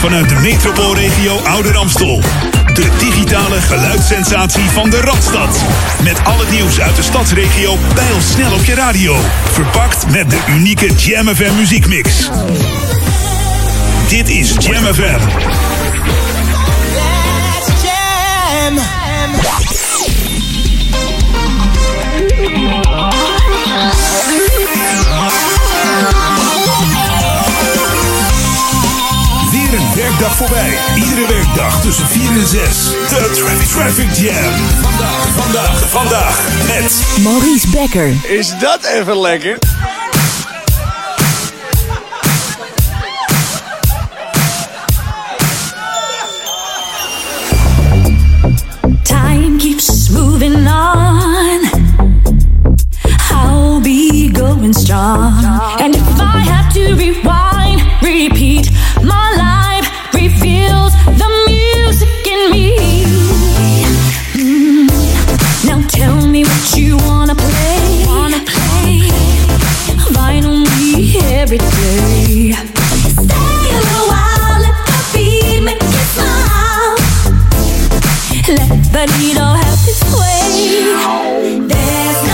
vanuit de metropoolregio Ouder Amstel. De digitale geluidssensatie van de Radstad. Met al het nieuws uit de stadsregio snel op je radio. Verpakt met de unieke Jam FM muziekmix. Dit is Jam FM. Jam. Werkdag voorbij. Iedere werkdag tussen 4 en 6. De Traffic, Traffic Jam. Vandaag, vandaag, vandaag met Maurice Becker. Is dat even lekker? Time keeps moving on. I'll be going strong. And if I have to rewind, repeat, Stay a little while, let the beat make you smile. Let the needle have its way. There's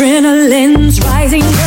Adrenaline's rising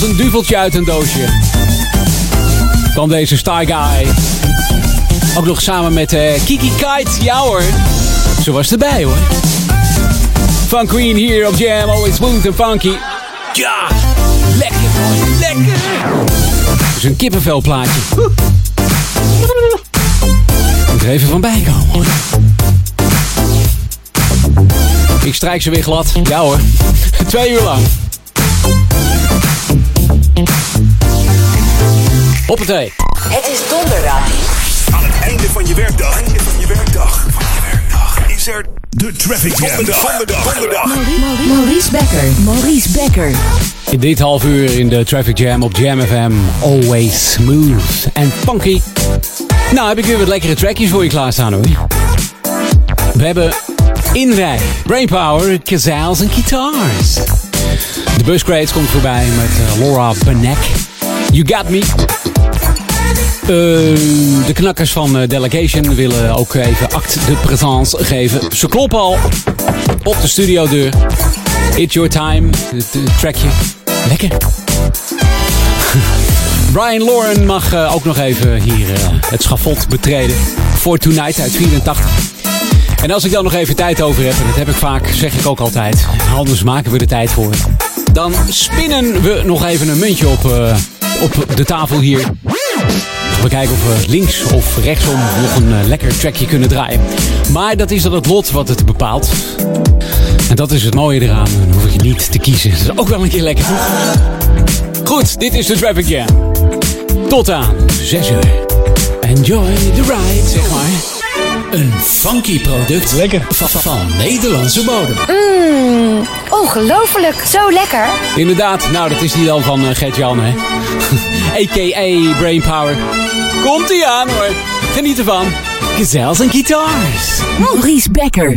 Als een duveltje uit een doosje. Dan deze Star Guy. Ook nog samen met eh, Kiki Kite. Ja hoor. Ze was erbij hoor. Fun Queen hier op Jam. Always smooth en funky. Ja. Lekker hoor. Lekker. Het is een kippenvelplaatje. Moet er even van bij komen hoor. Ik strijk ze weer glad. Ja hoor. Twee uur lang. Hoppatee. Het is donderdag. Aan het einde van je werkdag. Einde van je werkdag. Van je werkdag. Is er de Traffic Jam. Donderdag. Donderdag. Donderdag. Maurice Becker. Maurice Becker. In dit half uur in de Traffic Jam op Jam FM. Always smooth en funky. Nou, heb ik weer wat lekkere trackjes voor je klaarstaan hoor. We hebben Inrij, Brainpower, Kazals en Guitars. De Buscrates komt voorbij met eh, Laura Benek. You Got Me. Eh, de knakkers van eh, Delegation willen ook even acte de présence geven. Ze kloppen al op de studiodeur. It's Your Time, het het trackje. Lekker. Brian Lauren mag eh, ook nog even hier eh, het schafot betreden. For Tonight uit 84. En als ik dan nog even tijd over heb, en dat heb ik vaak, zeg ik ook altijd, anders maken we er tijd voor. Dan spinnen we nog even een muntje op, op de tafel hier. We kijken of we links of rechtsom nog een uh, lekker trackje kunnen draaien. Maar dat is dan het lot wat het bepaalt. En dat is het mooie eraan. Dan hoef je niet te kiezen. Dat is ook wel een keer lekker. Goed, dit is de Traffic Jam. Tot aan 6 uur. Enjoy the ride, zeg maar. Een funky product lekker. Van, van Nederlandse bodem. Mmm, ongelooflijk. Zo lekker. Inderdaad, nou dat is die dan van uh, Gert-Jan, hè. A.k.a. Brainpower. Komt-ie aan, hoor. Geniet ervan. Gezels en guitars. Maurice Becker.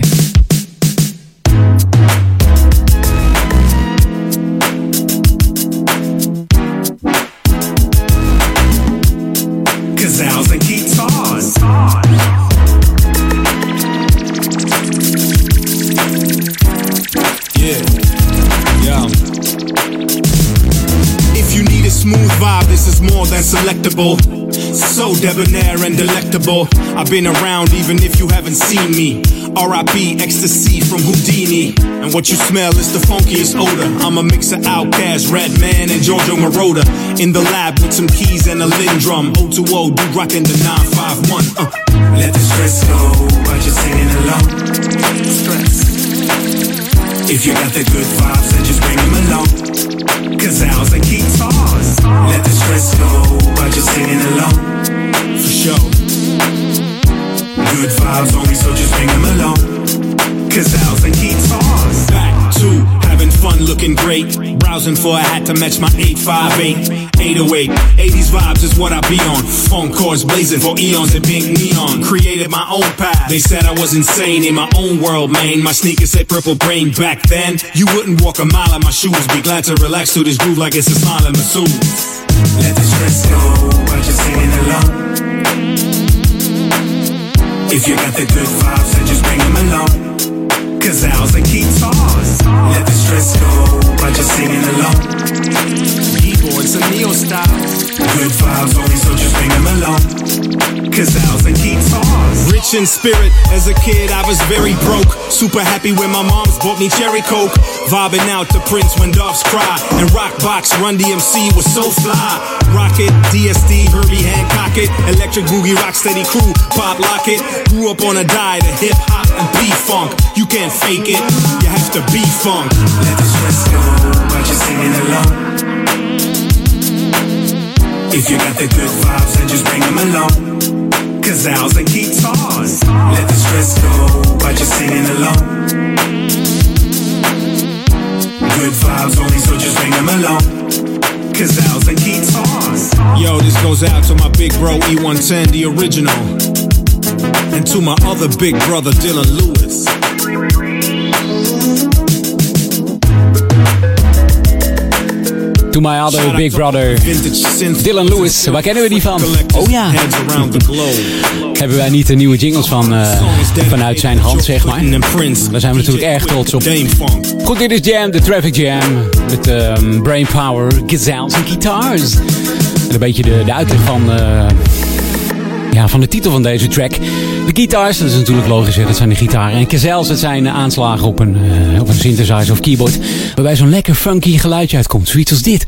Than selectable. So debonair and delectable. I've been around even if you haven't seen me. R.I.P. ecstasy from Houdini. And what you smell is the funkiest odor. I'm a mix of Outkast, Redman, and Giorgio Moroder. In the lab with some keys and a Lindrum. O2O, do rockin' the 951. Uh. Let the stress go by just singing along. Stress. If you got the good vibes, then just bring them along. Gazelles and guitars. Let the stress go by just singing along. For sure. Good vibes only, so just bring them along. Gazelles and guitars. Back having fun, looking great. Browsing for a hat to match my 858. 808. 80s vibes is what I be on. Phone cords blazing for eons in pink neon. Created my own path. They said I was insane in my own world, man. My sneakers said purple brain back then. You wouldn't walk a mile in my shoes. Be glad to relax to this groove like it's a smile in masseuse. Let the stress go by just singing along. If you got the good vibes, then just bring them along. Cause Gazelles and guitars. Let the stress go by just singing along. Keyboards and neo style. Good vibes only, so just bring them along. Gazelles and guitars. Rich in spirit, as a kid I was very broke. Super happy when my moms bought me cherry coke. Vibing out to Prince when doves cry. And Rockbox Run DMC was so fly. Rocket, DSD, Herbie Hancock it. Electric Boogie Rocksteady Crew, Pop Lock it. Grew up on a diet of hip hop and B funk. You can't fake it, you have to be funk. Let the stress go by just singing along. If you got the good vibes, then just bring them along. Gazelles and guitars. Let the stress go by just singing along. Good vibes only, so just bring them along. Gazelles and guitars. Yo, this goes out to my big bro E110, the original. And to my other big brother, Dylan Lewis. To my other big brother, Dylan Lewis. Waar kennen we die van? Oh ja. Hebben wij niet de nieuwe jingles van uh, vanuit zijn hand, zeg maar. Daar zijn we natuurlijk erg trots op. Goed, dit is Jam, de Traffic Jam. Met um, Brain Power, Gazelles en Guitars. En een beetje de, de uitleg van, uh, ja, van de titel van deze track. De guitars, dat is natuurlijk logisch, hè, dat zijn de gitaren. En Gazelles, dat zijn aanslagen op een, uh, op een synthesizer of keyboard. Waarbij zo'n lekker funky geluidje uitkomt. Zoiets als dit.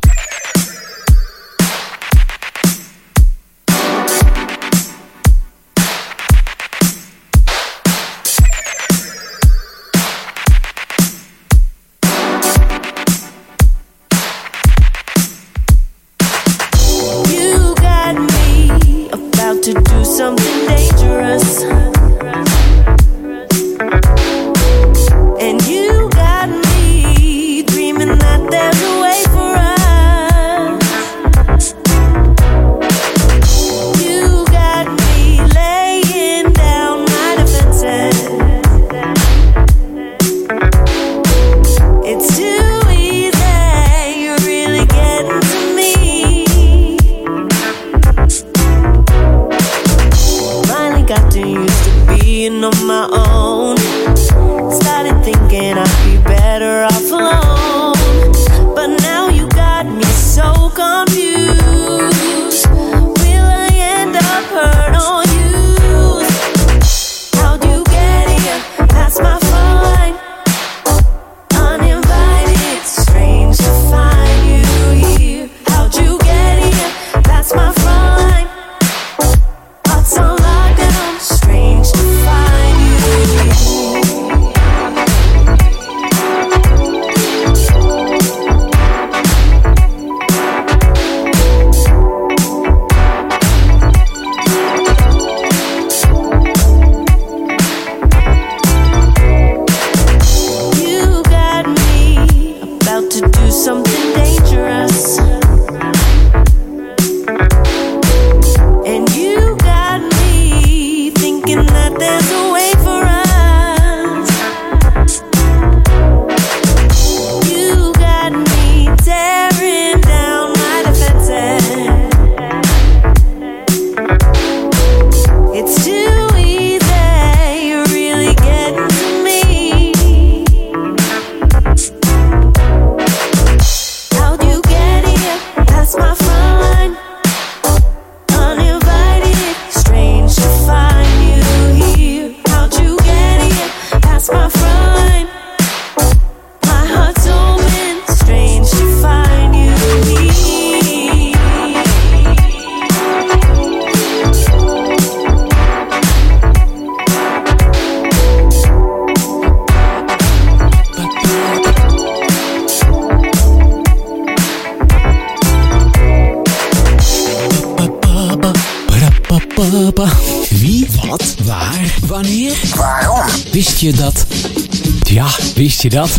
Dat?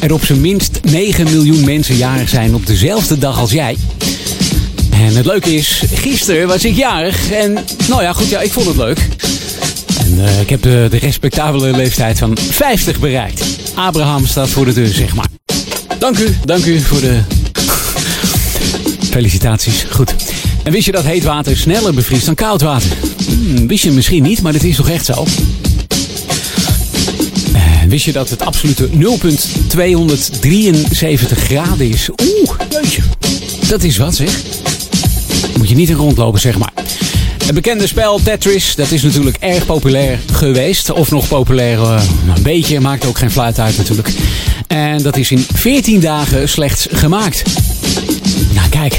Er op zijn minst 9 miljoen mensen jarig zijn op dezelfde dag als jij. En het leuke is, gisteren was ik jarig. En nou ja, goed, ja, ik vond het leuk. En eh, ik heb de, respectabele leeftijd van 50 bereikt. Abraham staat voor de deur, zeg maar. Dank u, dank u voor de felicitaties. Goed. En wist je dat heet water sneller bevriest dan koud water? Hmm, wist je misschien niet, maar dat is toch echt zo? Wist je dat het absolute 0,273 graden is? Oeh, jeetje. Dat is wat zeg. Moet je niet in rondlopen, zeg maar. Het bekende spel Tetris, dat is natuurlijk erg populair geweest. Of nog populair, eh, een beetje, maakt ook geen fluit uit natuurlijk. En dat is in 14 dagen slechts gemaakt. Nou kijk,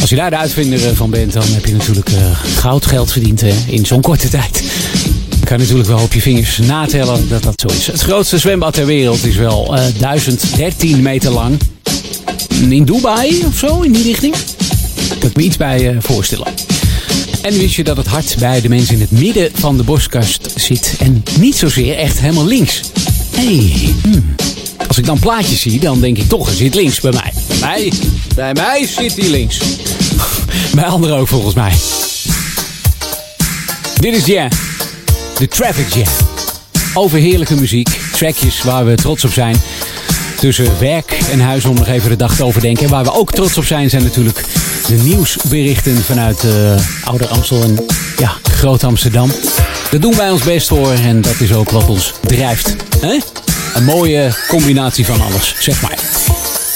als je daar de uitvinder eh, van bent, dan heb je natuurlijk uh, goud geld verdiend hè, in zo'n korte tijd. Kan natuurlijk wel op je vingers natellen dat dat zo is. Het grootste zwembad ter wereld is wel uh, 1013 meter lang. In Dubai of zo, in die richting. Daar kan ik me iets bij uh, voorstellen. En wist je dat het hart bij de mensen in het midden van de borstkast zit en niet zozeer echt helemaal links? Hey, hmm. als ik dan plaatjes zie, dan denk ik toch, er zit links bij mij. Bij mij, bij mij zit hij links. bij anderen ook volgens mij. Dit is Jam, de Traffic Jam. Over heerlijke muziek, trackjes waar we trots op zijn. Tussen werk en huis om nog even de dag te overdenken. En waar we ook trots op zijn, zijn natuurlijk de nieuwsberichten vanuit uh, Ouder Amstel en ja, Groot Amsterdam. Daar doen wij ons best voor en dat is ook wat ons drijft. Hè? Een mooie combinatie van alles, zeg maar.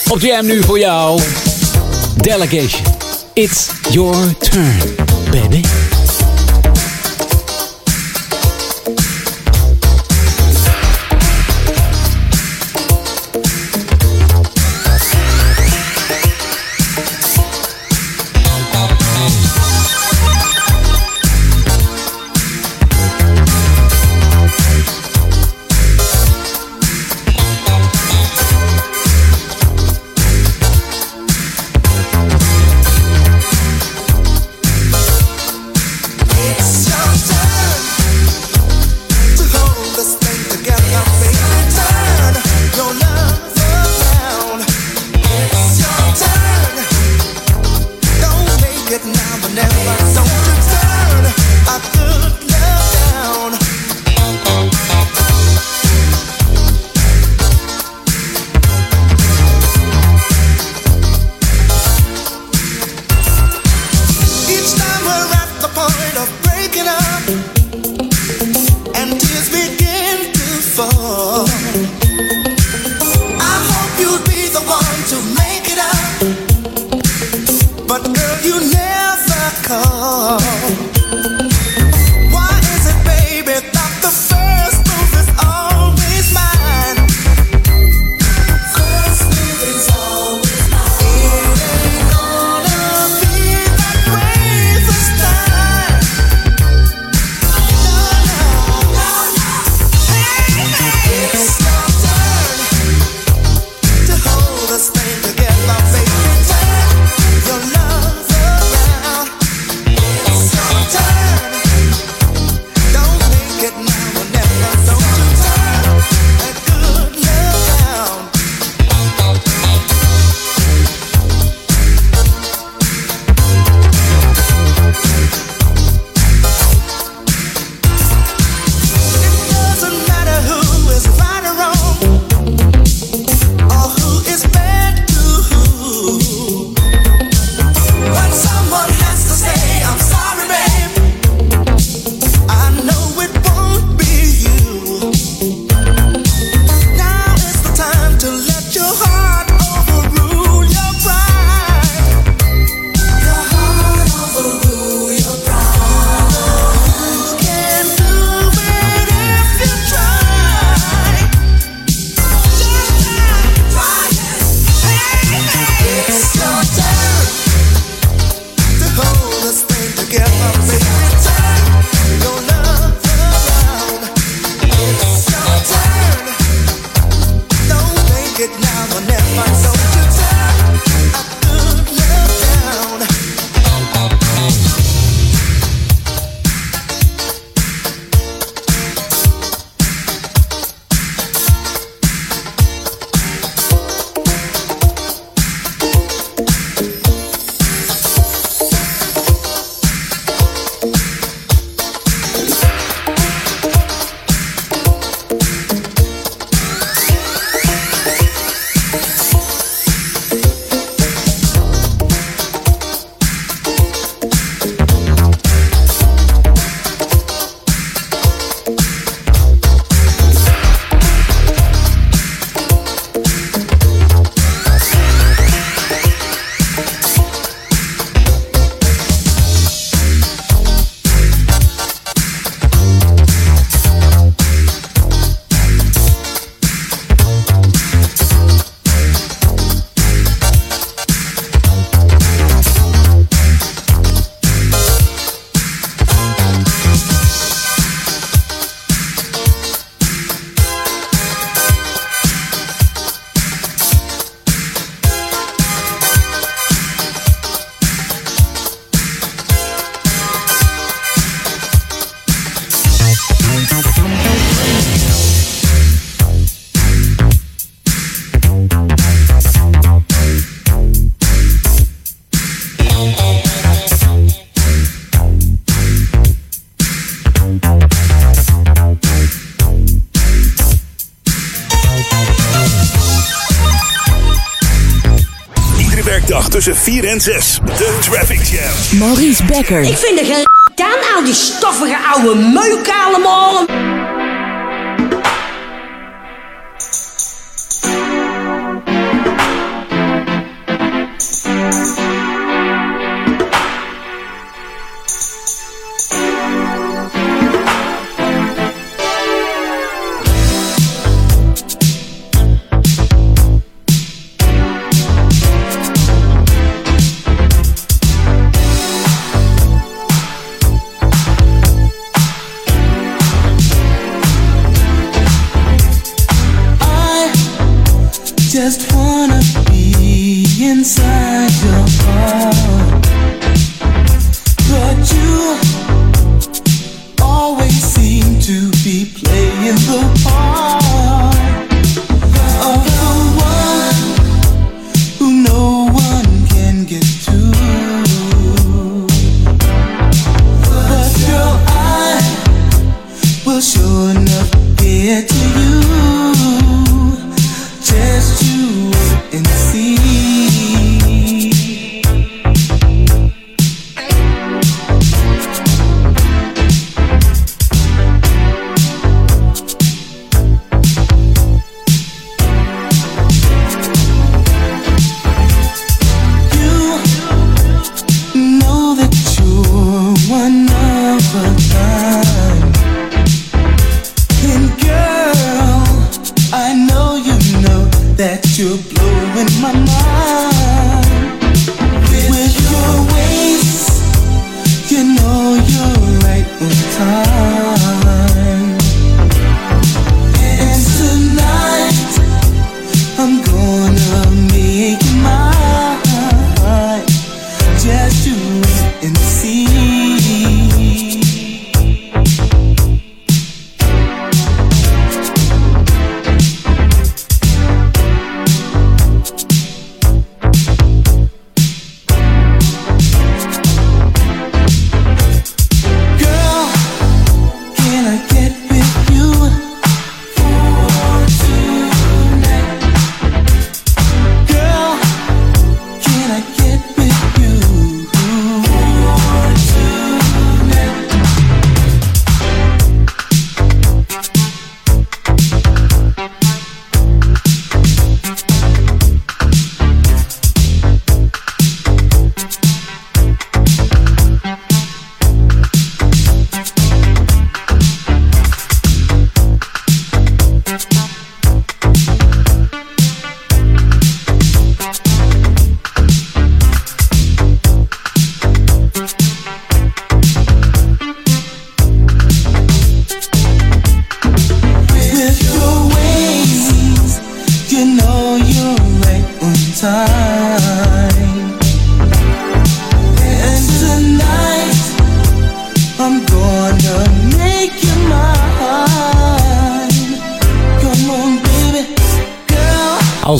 Op Jam nu voor jou. Delegation. It's your turn, 4 en 6. De Traffic Jam. Maurice Becker. Ik vind er geen aan al die stoffige oude meuk allemaal.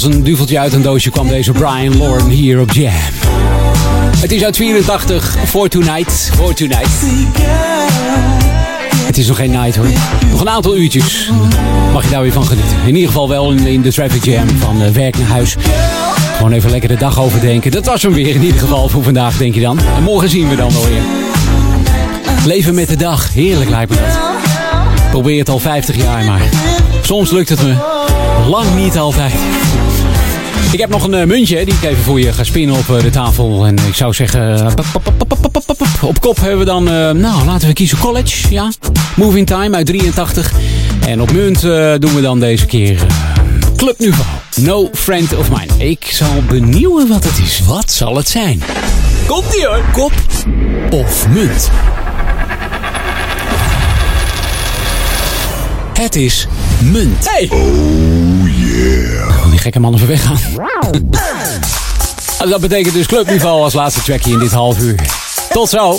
Als een duveltje uit een doosje kwam deze Brian Lauren hier op Jam. Het is uit 84, For Tonight, For Tonight. Het is nog geen night hoor. Nog een aantal uurtjes. Mag je daar weer van genieten. In ieder geval wel in, in de Traffic Jam van eh, werk naar huis. Gewoon even lekker de dag overdenken. Dat was hem weer in ieder geval voor vandaag, denk je dan. En morgen zien we dan wel weer. Leven met de dag. Heerlijk lijkt me dat. Probeer het al 50 jaar maar. Soms lukt het me. Lang niet altijd. Ik heb nog een eh, muntje die ik even voor je ga spinnen op eh, de tafel. En ik zou zeggen, eh, op kop hebben we dan, nou laten we kiezen college. Ja, Moving Time uit 83. En op munt doen we dan deze keer Club Nouveau. No Friend of Mine. Ik zal benieuwen wat het is. Wat zal het zijn? Komt ie hoor. Kop of munt? Het is munt. Hey. Oh yeah. Die gekke man even weggaan. En dat betekent dus clubniveau als laatste trackje in dit half uur. Tot zo.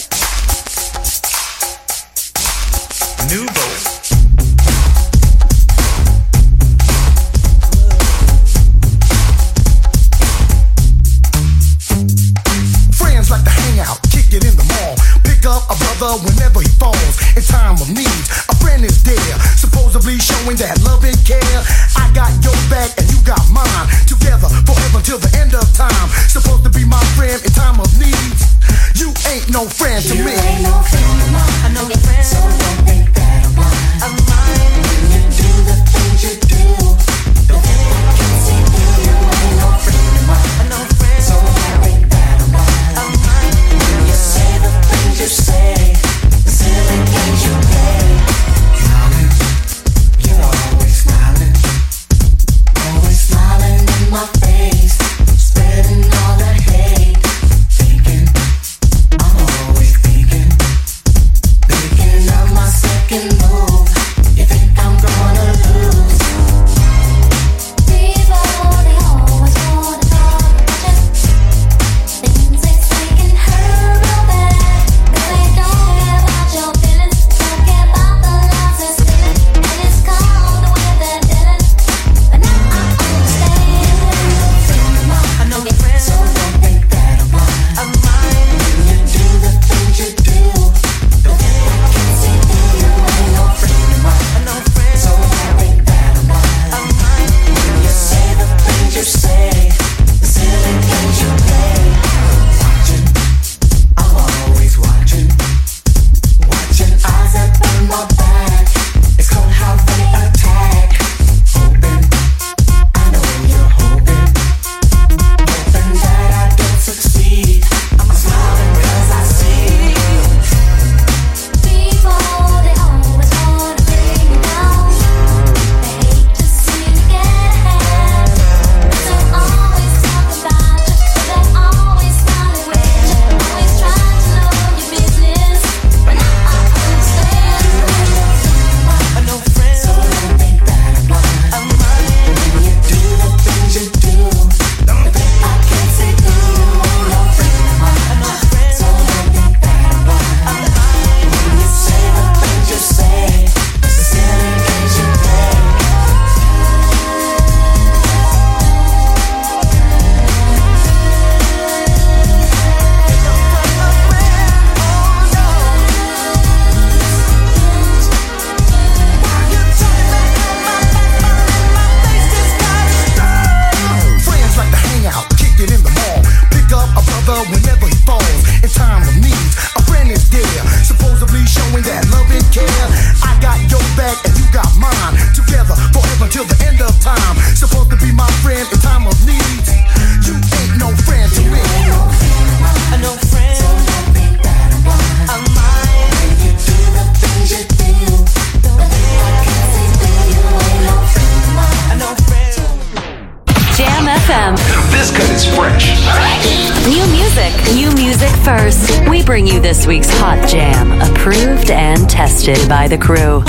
by the crew.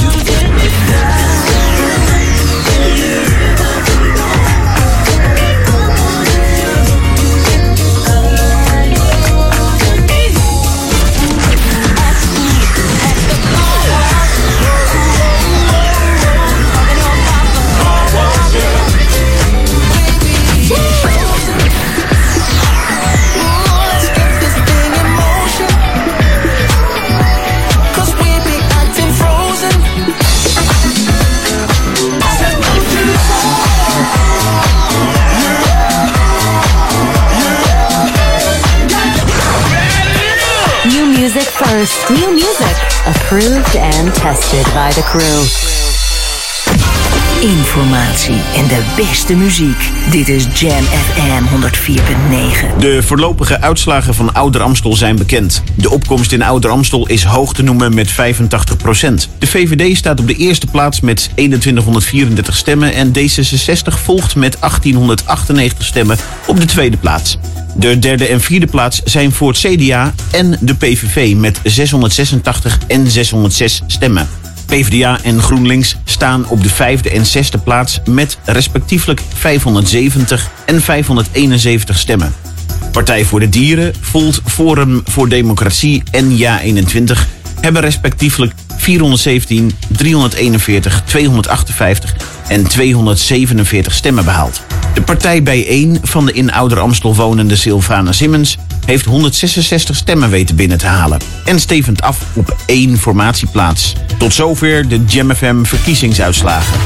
De muziek. Dit is Jam FM 104.9. De voorlopige uitslagen van Ouder Amstel zijn bekend. De opkomst in Ouder Amstel is hoog te noemen met 85 De VVD staat op de eerste plaats met 2134 stemmen en D66 volgt met 1898 stemmen op de tweede plaats. De derde en vierde plaats zijn voor het CDA en de PVV met 686 en 606 stemmen. PvdA en GroenLinks staan op de vijfde en zesde plaats met respectievelijk 570 en 571 stemmen. Partij voor de Dieren, Volt, Forum voor Democratie en Ja21 hebben respectievelijk 417, 341, 258 en 247 stemmen behaald. De partij bijeen van de in Ouder Amstel wonende Sylvana Simmons heeft 166 stemmen weten binnen te halen en stevend af op één formatieplaats. Tot zover de Jam FM verkiezingsuitslagen.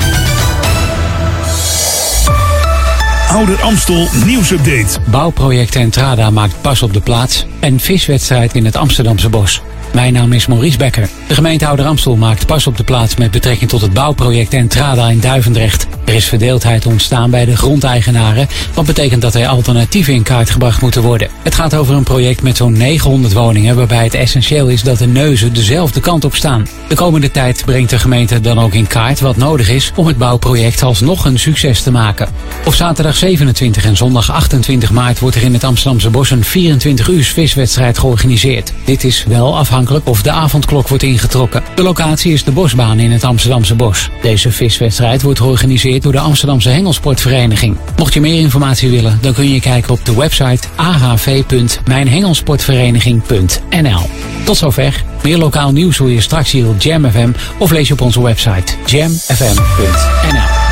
Ouder Amstel nieuwsupdate. Bouwproject Entrada maakt pas op de plaats. En viswedstrijd in het Amsterdamse bos. Mijn naam is Maurice Becker. De gemeente Ouder Amstel maakt pas op de plaats met betrekking tot het bouwproject Entrada in Duivendrecht. Er is verdeeldheid ontstaan bij de grondeigenaren, wat betekent dat er alternatieven in kaart gebracht moeten worden. Het gaat over een project met zo'n 900 woningen waarbij het essentieel is dat de neuzen dezelfde kant op staan. De komende tijd brengt de gemeente dan ook in kaart wat nodig is om het bouwproject alsnog een succes te maken. Op zaterdag 27 en zondag 28 maart wordt er in het Amsterdamse bos een 24 uur viswedstrijd georganiseerd. Dit is wel afhankelijk of de avondklok wordt ingetrokken. De locatie is de bosbaan in het Amsterdamse bos. Deze viswedstrijd wordt georganiseerd door de Amsterdamse Hengelsportvereniging. Mocht je meer informatie willen, dan kun je kijken op de website ahv.mijnhengelsportvereniging.nl. Tot zover. Meer lokaal nieuws hoor je straks hier op Jam FM of lees je op onze website jamfm.nl.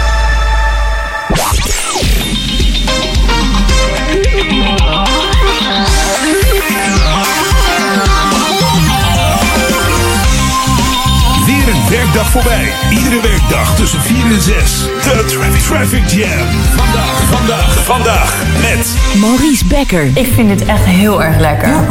werkdag voorbij. Iedere werkdag tussen 4 en 6. De Traffic, Traffic Jam. Vandaag, vandaag, vandaag met... Maurice Becker. Ik vind dit echt heel erg lekker.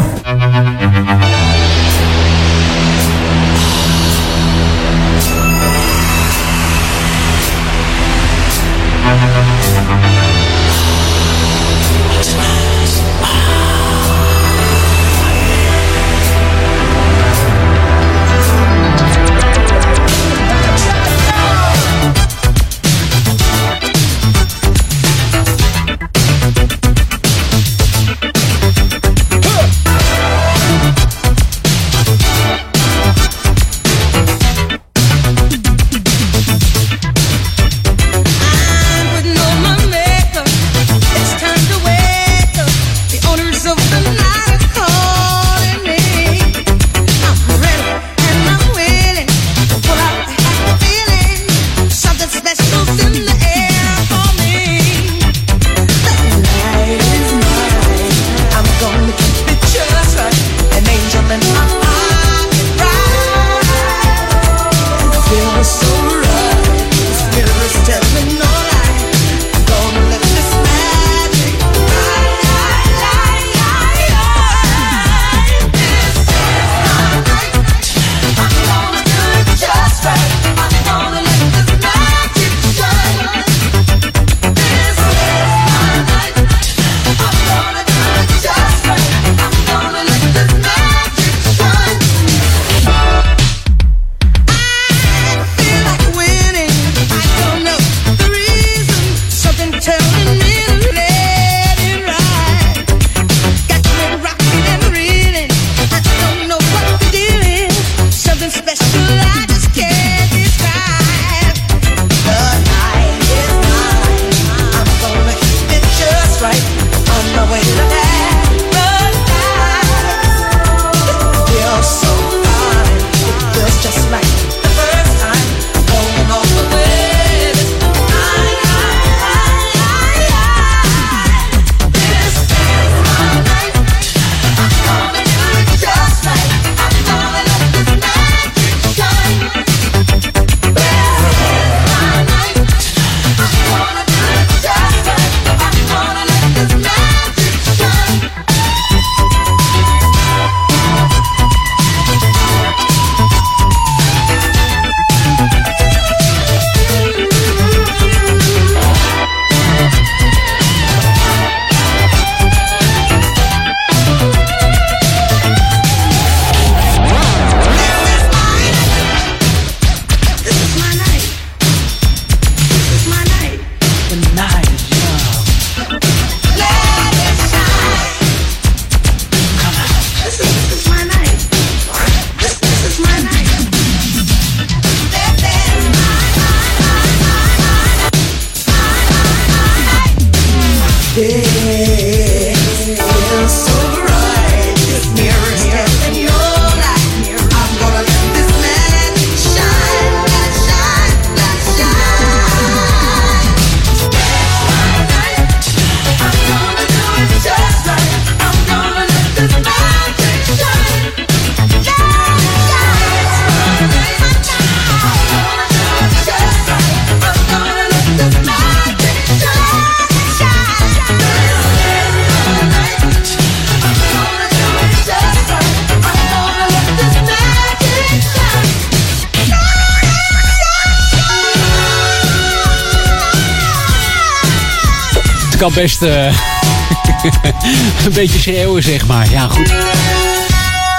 Best eh, een beetje schreeuwen, zeg maar. Ja, goed.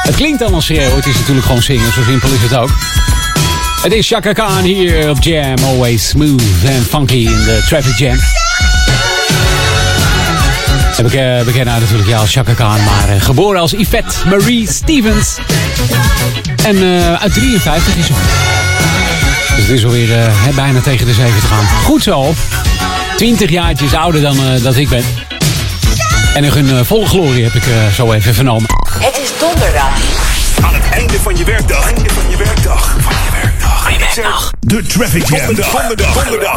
Het klinkt als schreeuwen. Het is natuurlijk gewoon zingen. Zo simpel is het ook. Het is Chaka Khan hier op Jam. Always smooth and funky in de Traffic Jam. En we kennen haar natuurlijk ja, als Chaka Khan, maar eh, geboren als Yvette Marie Stevens. En eh, uit 53 is ze. Dus het is alweer hè, bijna tegen de 70 aan. Goed zo. 20 jaartjes ouder dan eh, dat ik ben. En nog een eh, volle glorie heb ik eh, zo even vernomen. Het is donderdag. Aan het einde van je werkdag. Einde van je werkdag. Van je werkdag. De Traffic Jam. Donderdag. Donderdag.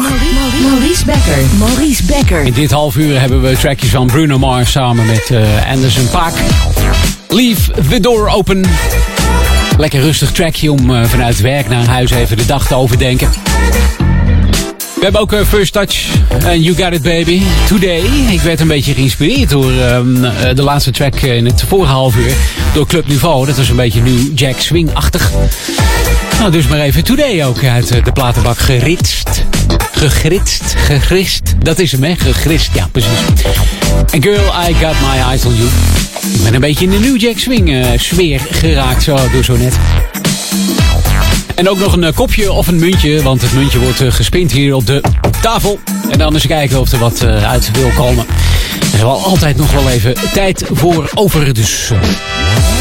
Maurice Becker. Maurice Becker. In dit half uur hebben we trackjes van Bruno Mars samen met eh, Anderson Paak. Leave the door open. Lekker rustig trackje om vanuit werk naar huis even de dag te overdenken. We hebben ook eh, First Touch en You Got It Baby. Today. Ik werd een beetje geïnspireerd door ehm, eh, de laatste track in het vorige half uur. Door Club Nouveau. Dat was een beetje New Jack Swing-achtig. Nou, dus maar even Today ook uit eh, de platenbak geritst. Gegritst, gegrist. Dat is hem, hè? Gegrist, ja, precies. En Girl, I Got My Eyes On You. Ik ben een beetje in de New Jack Swing sfeer geraakt, zo, door zo net. En ook nog een eh, kopje of een muntje, want het muntje wordt eh, gespind hier op de tafel. En dan eens kijken of er wat eh, uit wil komen. Er is wel altijd nog wel even tijd voor over, dus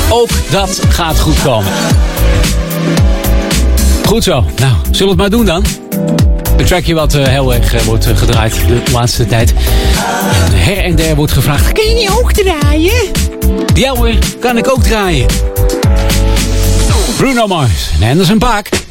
ook dat gaat goed komen. Goed zo. Nou, zullen we het maar doen dan? Een trackje wat heel erg wordt gedraaid de laatste tijd. En her en der wordt gevraagd, kun je ook draaien? Ja hoor, kan ik ook draaien. Bruno Mars en Anderson Paak.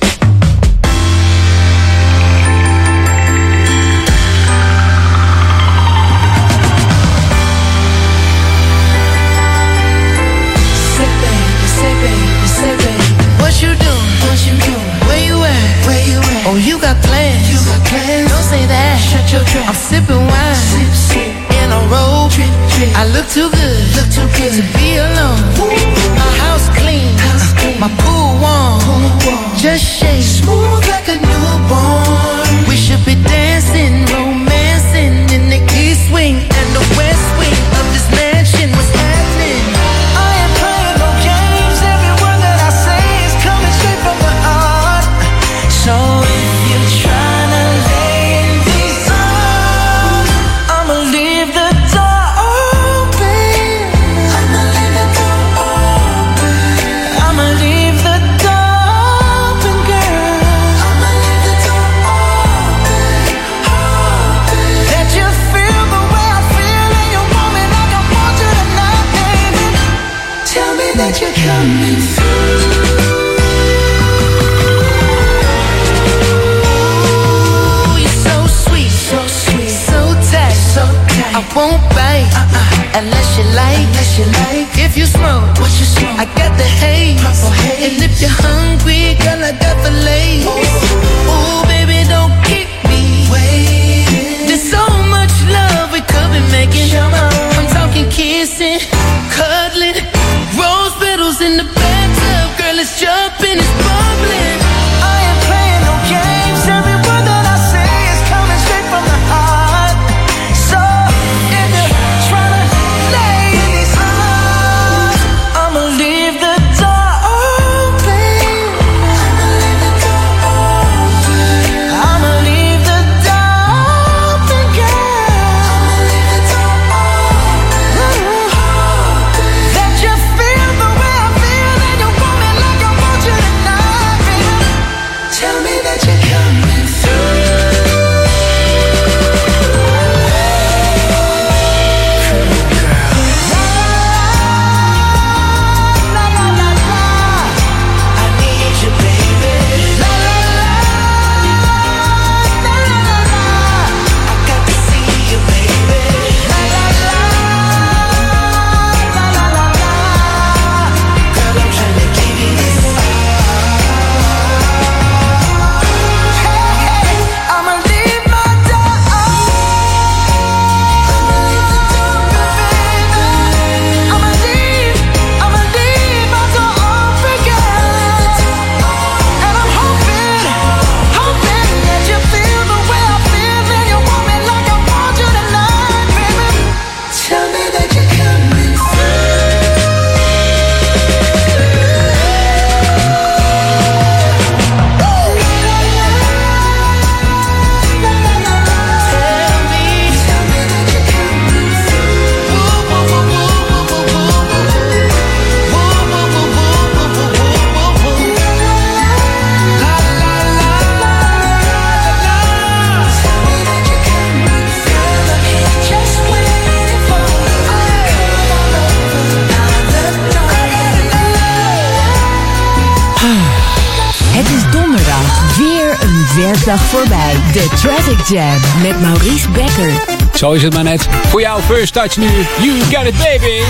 Werkdag voorbij. De Traffic Jam met Maurice Becker. Zo is het maar net. Voor jou First Touch nu. You got it baby.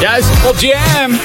Juist, op Jam.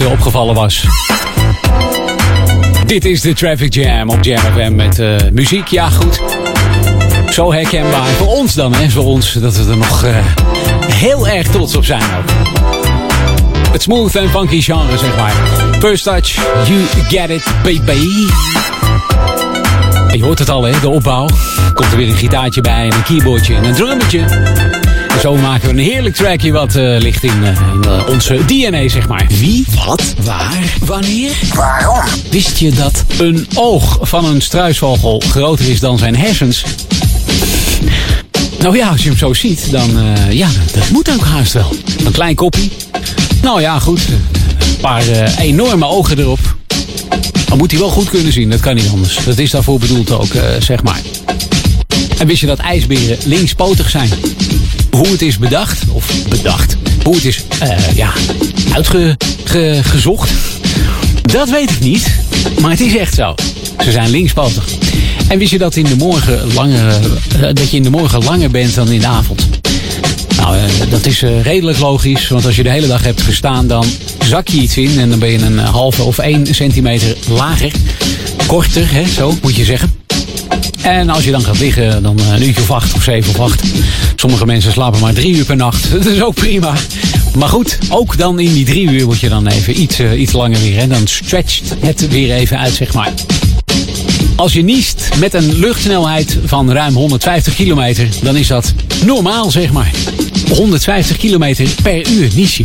Opgevallen was. Dit is de Traffic Jam op Jam met eh, muziek. Ja, goed. Zo herkenbaar. Voor ons dan, hè. Voor ons dat we er nog eh, heel erg trots op zijn ook. Het smooth en funky genre, zeg maar. First touch, you get it, baby. Je hoort het al, hè, de opbouw. Komt er weer een gitaartje bij en een keyboardje en een drummetje. Zo maken we een heerlijk trackje wat eh, ligt in, eh, in eh, onze DNA, zeg maar. Wie, wat, waar, wanneer, waarom? Wist je dat een oog van een struisvogel groter is dan zijn hersens? Nou ja, als je hem zo ziet, dan ja, dat moet ook haast wel. Een klein kopje. Nou ja, goed. Een paar enorme ogen erop. Dan moet hij wel goed kunnen zien, dat kan niet anders. Dat is daarvoor bedoeld ook, zeg maar. En wist je dat ijsberen linkspotig zijn? Hoe het is bedacht, of bedacht, hoe het is, eh, ja, uitgezocht, dat weet ik niet. Maar het is echt zo. Ze zijn linkspotig. En wist je dat, in de morgen langer, eh, dat je in de morgen langer bent dan in de avond? Nou, eh, dat is redelijk logisch. Want als je de hele dag hebt gestaan, dan zak je iets in. En dan ben je een halve of één centimeter lager. Korter, hè, zo moet je zeggen. En als je dan gaat liggen, dan eh, een uurtje of acht of zeven of acht. Sommige mensen slapen maar drie uur per nacht. Dat is ook prima. Maar goed, ook dan in die drie uur word je dan even iets, eh, iets langer weer. En dan stretcht het weer even uit, zeg maar. Als je niest met een luchtsnelheid van ruim 150 kilometer, dan is dat normaal, zeg maar. 150 kilometer per uur nies je.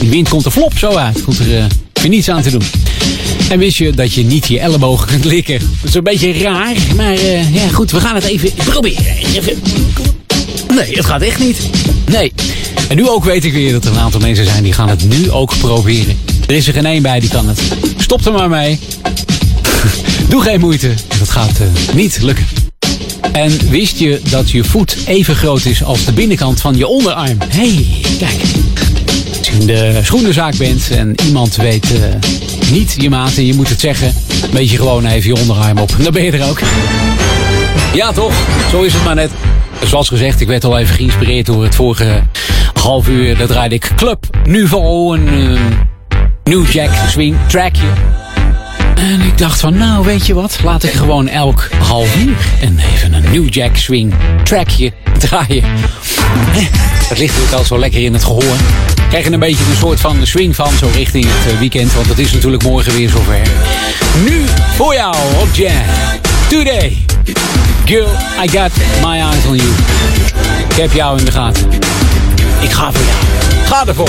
Die wind komt er flop zo uit. Komt er uh, weer niets aan te doen. En wist je dat je niet je ellebogen kunt likken? Dat is een beetje raar, maar uh, ja goed, we gaan het even proberen. Even. Nee, het gaat echt niet. Nee. En nu ook weet ik weer dat er een aantal mensen zijn die gaan het nu ook proberen. Er is er geen één bij die kan het. Stop er maar mee. Doe geen moeite. Dat gaat uh, niet lukken. En wist je dat je voet even groot is als de binnenkant van je onderarm? Hé, hey, kijk. Als je in de schoenenzaak bent en iemand weet uh, niet je maat en je moet het zeggen, weet je gewoon even je onderarm op. Dan ben je er ook. Ja toch, zo is het maar net. Zoals gezegd, ik werd al even geïnspireerd door het vorige half uur. Daar draaide ik Club Nouveau, een uh, New Jack Swing trackje. En ik dacht van, nou weet je wat, laat ik gewoon elk half uur en even een New Jack Swing trackje draaien. Het ligt natuurlijk al zo lekker in het gehoor. Krijg je een beetje een soort van swing van, zo richting het weekend, want het is natuurlijk morgen weer zover. Nu voor jou op Jam. Today. Girl, I got my eyes on you. Ik heb jou in de gaten. Ik ga voor jou. Ga ervoor.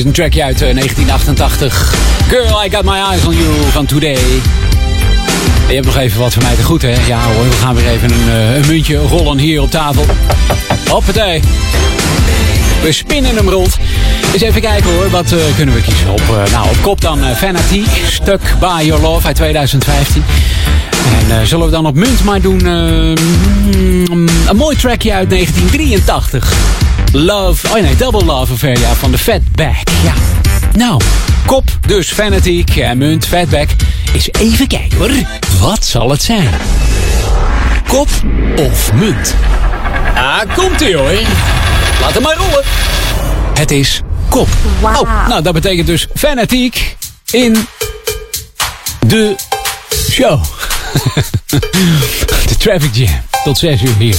Is een trackje uit eh, 1988. Girl, I got my eyes on you van Today. Je hebt nog even wat van mij te goed, hè? Ja hoor, we gaan weer even een, eh, een muntje rollen hier op tafel. Hoppatee. We spinnen hem rond. Eens even kijken hoor, wat eh, kunnen we kiezen? Op, eh, nou, op kop dan Fanatique, Stuck by Your Love uit 2015. En eh, zullen we dan op munt maar doen eh, mm, een mooi trackje uit 1983. Love, oh nee, Double Love Affair, ja, van de Fatback. Nou, kop dus Fanatique en munt Fatback. Eens even kijken hoor, wat zal het zijn? Kop of munt? Ah, komt ie hoor. Laat hem maar rollen. Het is kop. Oh, nou dat betekent dus fanatiek in de show. de Traffic Jam. Tot 6 uur hier.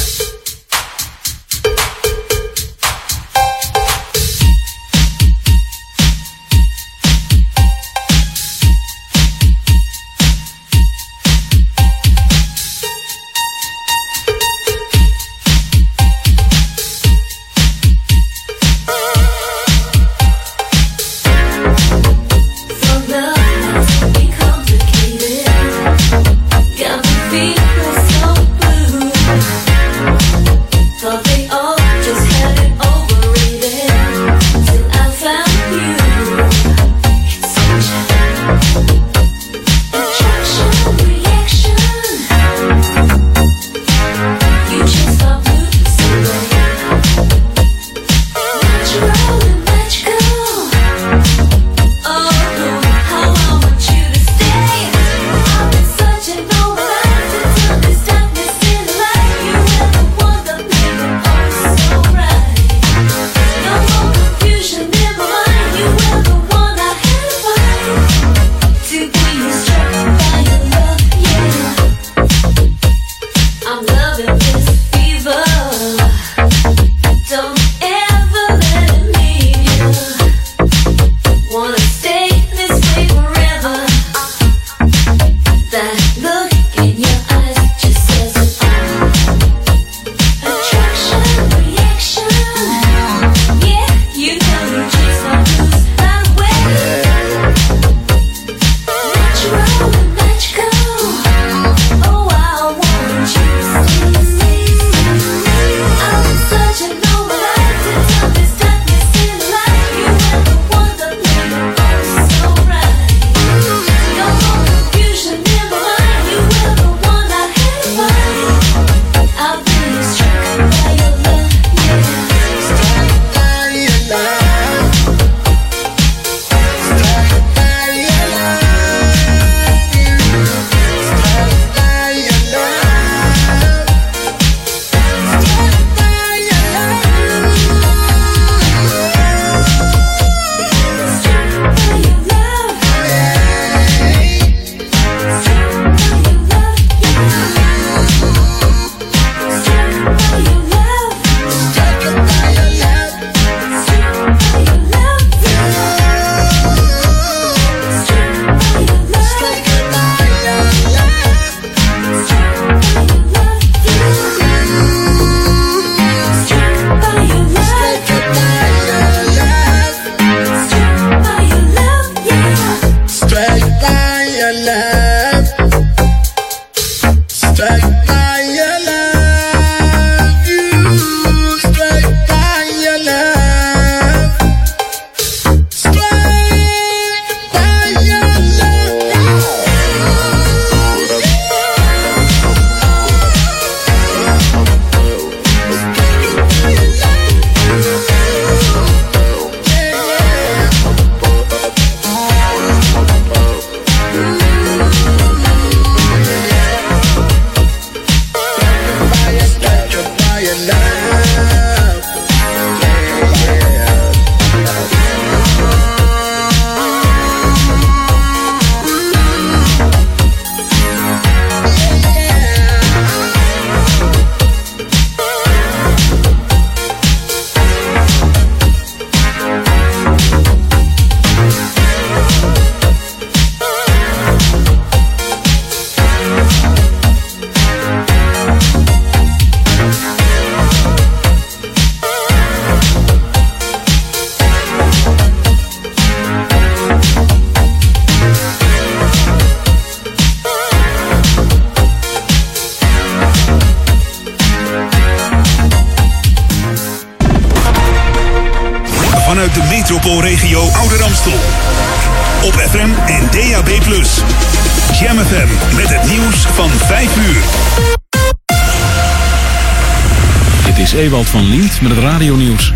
Met het radionieuws.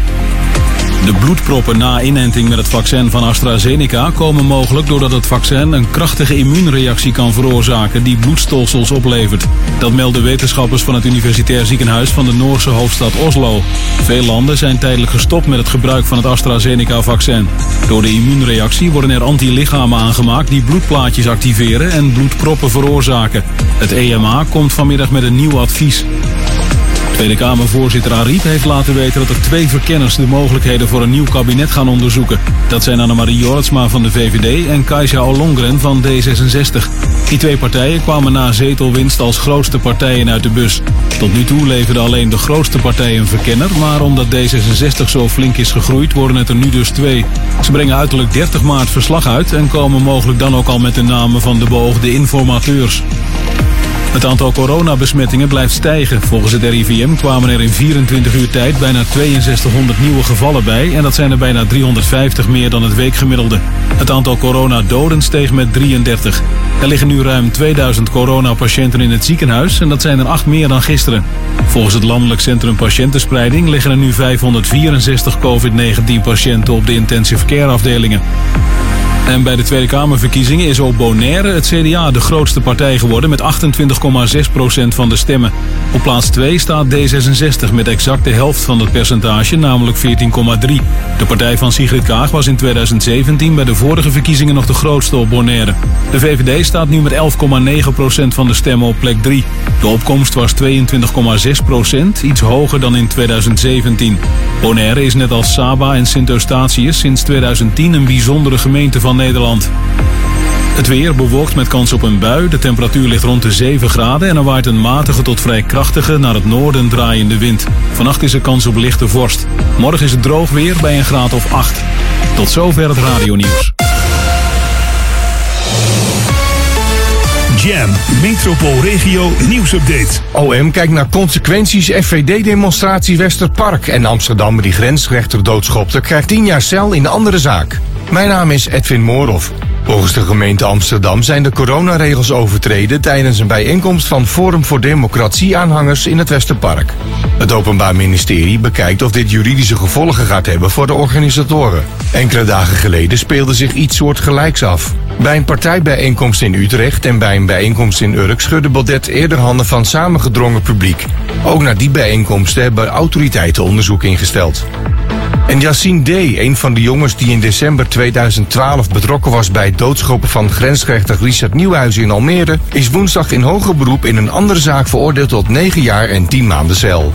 De bloedproppen na inenting met het vaccin van AstraZeneca komen mogelijk doordat het vaccin een krachtige immuunreactie kan veroorzaken die bloedstolsels oplevert. Dat melden wetenschappers van het Universitair Ziekenhuis van de Noorse hoofdstad Oslo. Veel landen zijn tijdelijk gestopt met het gebruik van het AstraZeneca-vaccin. Door de immuunreactie worden er antilichamen aangemaakt die bloedplaatjes activeren en bloedproppen veroorzaken. Het EMA komt vanmiddag met een nieuw advies. Tweede Kamervoorzitter Ariep heeft laten weten dat er twee verkenners de mogelijkheden voor een nieuw kabinet gaan onderzoeken. Dat zijn Annemarie Jorritsma van de VVD en Kajsa Ollongren van D66. Die twee partijen kwamen na zetelwinst als grootste partijen uit de bus. Tot nu toe leverde alleen de grootste partij een verkenner, maar omdat D66 zo flink is gegroeid worden het er nu dus twee. Ze brengen uiterlijk 30 maart verslag uit en komen mogelijk dan ook al met de namen van de beoogde informateurs. Het aantal coronabesmettingen blijft stijgen. Volgens het RIVM kwamen er in 24 uur tijd bijna 6200 nieuwe gevallen bij en dat zijn er bijna 350 meer dan het weekgemiddelde. Het aantal coronadoden steeg met 33. Er liggen nu ruim 2000 coronapatiënten in het ziekenhuis en dat zijn er 8 meer dan gisteren. Volgens het Landelijk Centrum Patiëntenspreiding liggen er nu 564 COVID-19 patiënten op de intensive care afdelingen. En bij de Tweede Kamerverkiezingen is op Bonaire het CDA de grootste partij geworden met 28,6% van de stemmen. Op plaats 2 staat D66 met exact de helft van het percentage, namelijk 14,3. De partij van Sigrid Kaag was in 2017 bij de vorige verkiezingen nog de grootste op Bonaire. De VVD staat nu met 11,9% van de stemmen op plek 3. De opkomst was 22,6%, iets hoger dan in 2017. Bonaire is net als Saba en Sint-Eustatius sinds 2010 een bijzondere gemeente van Nederland. Het weer bewolkt met kans op een bui. De temperatuur ligt rond de 7 graden en er waait een matige tot vrij krachtige naar het noorden draaiende wind. Vannacht is er kans op lichte vorst. Morgen is het droog weer bij een graad of 8. Tot zover het radionieuws. Jam, Metropoolregio nieuwsupdate. OM kijkt naar consequenties FVD-demonstratie Westerpark. En Amsterdam die grensrechter doodschopte krijgt 10 jaar cel in de andere zaak. Mijn naam is Edwin Moorhoff. Volgens de gemeente Amsterdam zijn de coronaregels overtreden tijdens een bijeenkomst van Forum voor Democratie aanhangers in het Westerpark. Het Openbaar Ministerie bekijkt of dit juridische gevolgen gaat hebben voor de organisatoren. Enkele dagen geleden speelde zich iets soortgelijks af. Bij een partijbijeenkomst in Utrecht en bij een bijeenkomst in Urk schudde Baudet eerder handen van samengedrongen publiek. Ook naar die bijeenkomsten hebben autoriteiten onderzoek ingesteld. En Yassine D., een van de jongens die in december 2012 betrokken was bij het doodschoppen van grensrechter Richard Nieuwhuizen in Almere, is woensdag in hoger beroep in een andere zaak veroordeeld tot 9 jaar en 10 maanden cel.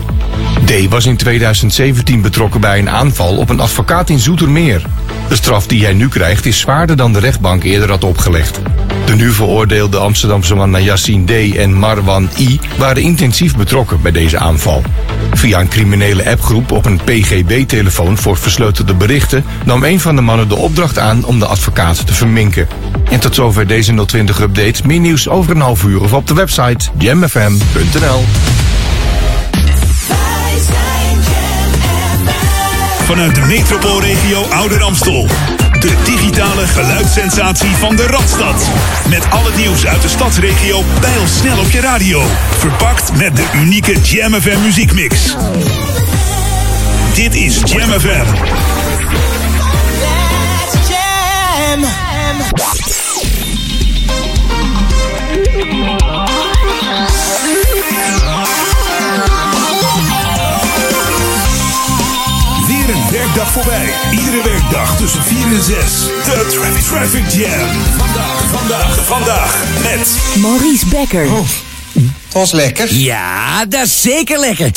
D. was in 2017 betrokken bij een aanval op een advocaat in Zoetermeer. De straf die hij nu krijgt is zwaarder dan de rechtbank eerder had opgelegd. De nu veroordeelde Amsterdamse mannen Yassine D. en Marwan I. waren intensief betrokken bij deze aanval. Via een criminele appgroep op een PGB-telefoon voor versleutelde berichten nam een van de mannen de opdracht aan om de advocaat te verminken. En tot zover deze 020-update. Meer nieuws over een half uur of op de website jamfm.nl. Vanuit de metropoolregio Ouder Amstel. De digitale geluidssensatie van de Radstad. Met al het nieuws uit de stadsregio pijlsnel op je radio. Verpakt met de unieke Jam FM muziekmix. Dit is Jam FM. Weer een werkdag voorbij. Iedere werkdag tussen 4 en 6. De Traffic, Traffic Jam. Vandaag, vandaag, vandaag met... Maurice Becker. Het was lekker. Ja, dat is zeker lekker.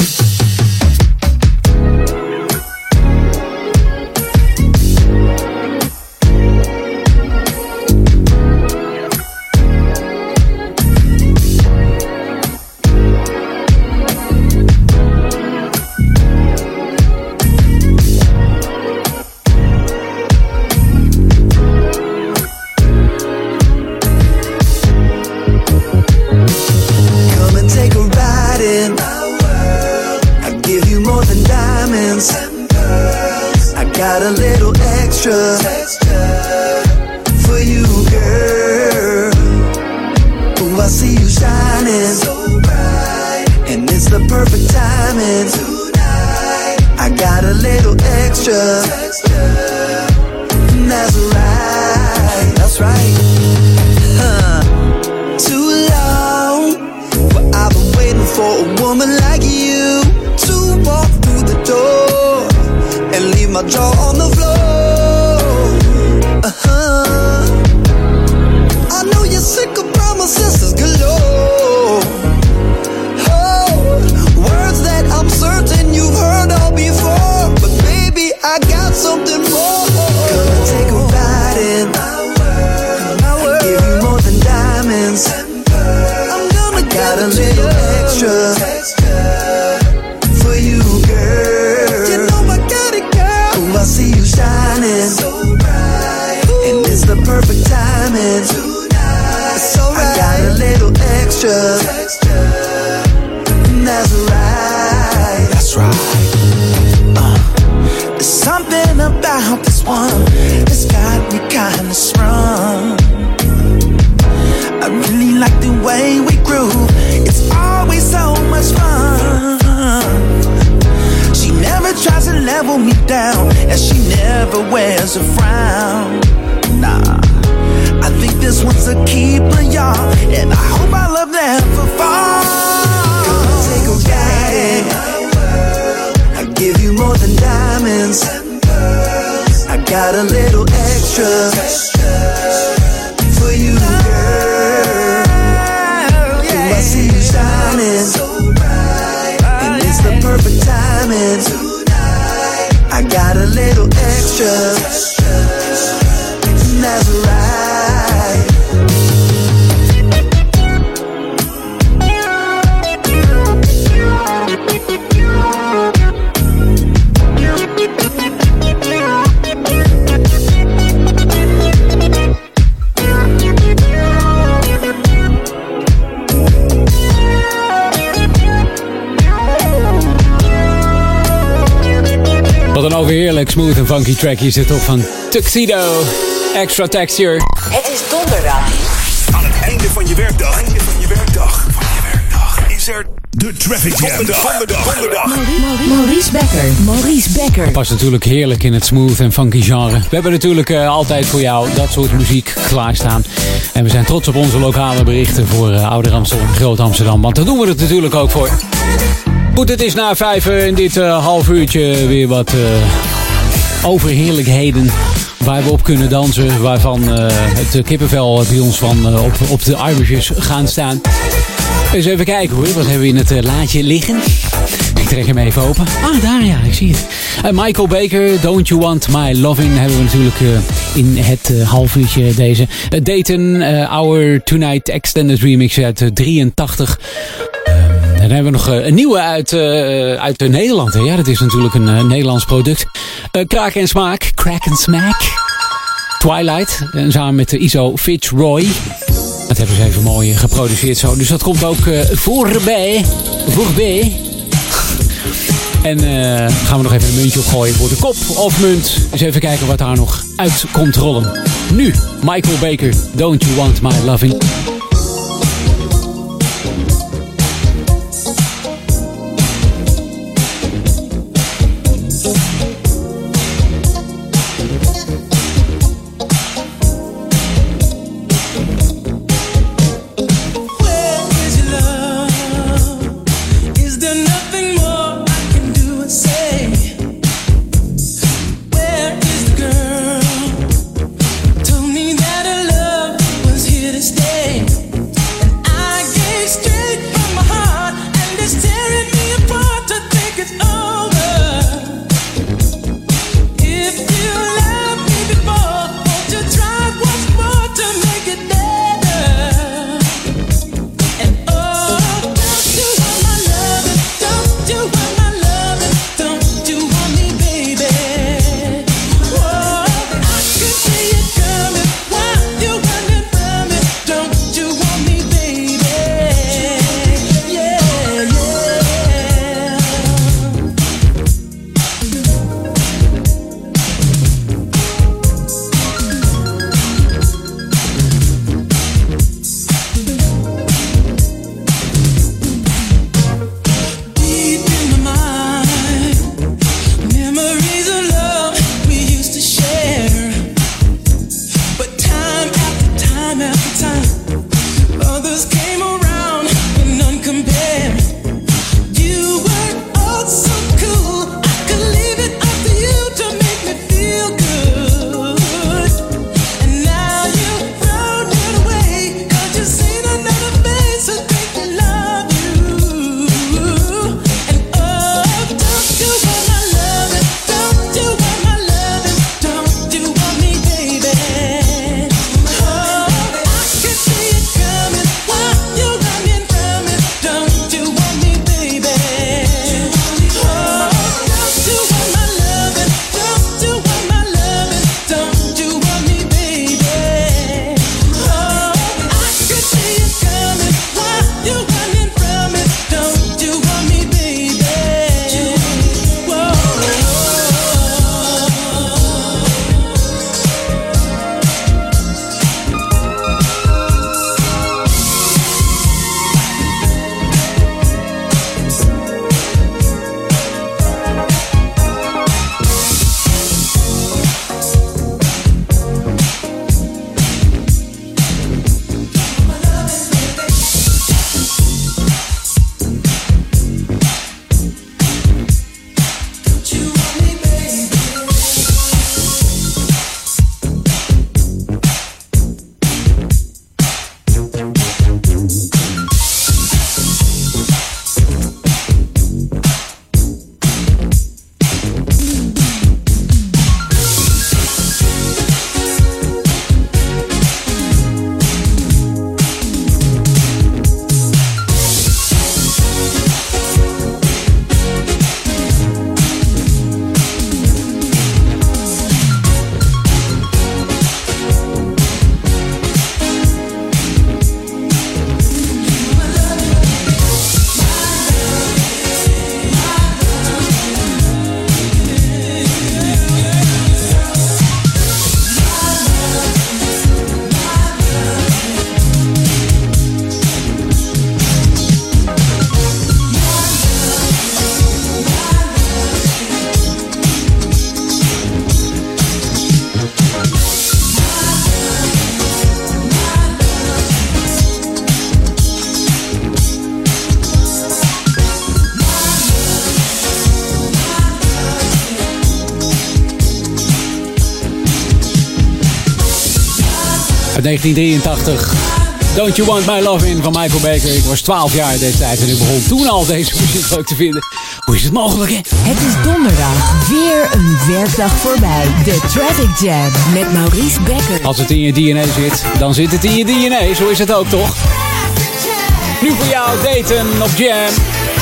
Extra. That's right. That's right. Uh, there's something about this one that's got me kinda sprung. I really like the way we groove. It's always so much fun. She never tries to level me down, and she never wears a frown. This one's a keeper, y'all, and I hope I love never falls. Take a ride. I give you more than diamonds. I got a little extra for you, girl. Ooh, I see you shining, and it's the perfect timing. I got a little extra. Overheerlijk smooth en funky track is dit toch van Tuxedo. Extra texture. Het is donderdag. Aan het einde van je werkdag. Einde van je werkdag. Van je werkdag. Is er de Traffic Jam. Donderdag. Donderdag. Maurice Becker. Maurice Becker. Past natuurlijk heerlijk in het smooth en funky genre. We hebben natuurlijk eh, altijd voor jou dat soort muziek klaarstaan. En we zijn trots op onze lokale berichten voor uh, Ouder Amsterdam en Groot Amsterdam. Want daar doen we het natuurlijk ook voor. Goed, het is na vijf eh, in dit eh, half uurtje weer wat eh, overheerlijkheden. Waar we op kunnen dansen. Waarvan eh, het kippenvel bij ons van, eh, op, op de Irishes gaan staan. Eens even kijken hoor. Wat hebben we in het eh, laadje liggen? Ik trek hem even open. Ah, daar ja, ik zie het. Eh, Michael Baker, Don't You Want My Loving hebben we natuurlijk in het half uurtje deze. Dayton, Our Tonight Extended Remix uit eh, 83. Dan hebben we nog eh, een nieuwe uit, eh, uit Nederland. Hè? Ja, dat is natuurlijk een eh, Nederlands product. Kraak en Smaak. Crack and Smack. Twilight. En samen met de ISO Fitzroy. Dat hebben ze even mooi geproduceerd zo. Dus dat komt ook voorbij. Voorbij. En gaan we nog even een muntje opgooien voor de kop of munt. Eens even kijken wat daar nog uit komt rollen. Nu, Michael Baker, Don't You Want My Loving. 1983. Don't You Want My Love In van Michael Baker. Ik was 12 jaar in deze tijd en ik begon toen al deze muziek leuk te vinden. Hoe is het mogelijk, hè? Het is donderdag. Weer een werkdag voorbij. De Traffic Jam met Maurice Becker. Als het in je DNA zit, dan zit het in je DNA. Zo is het ook, toch? Nu voor jou, daten op Jam.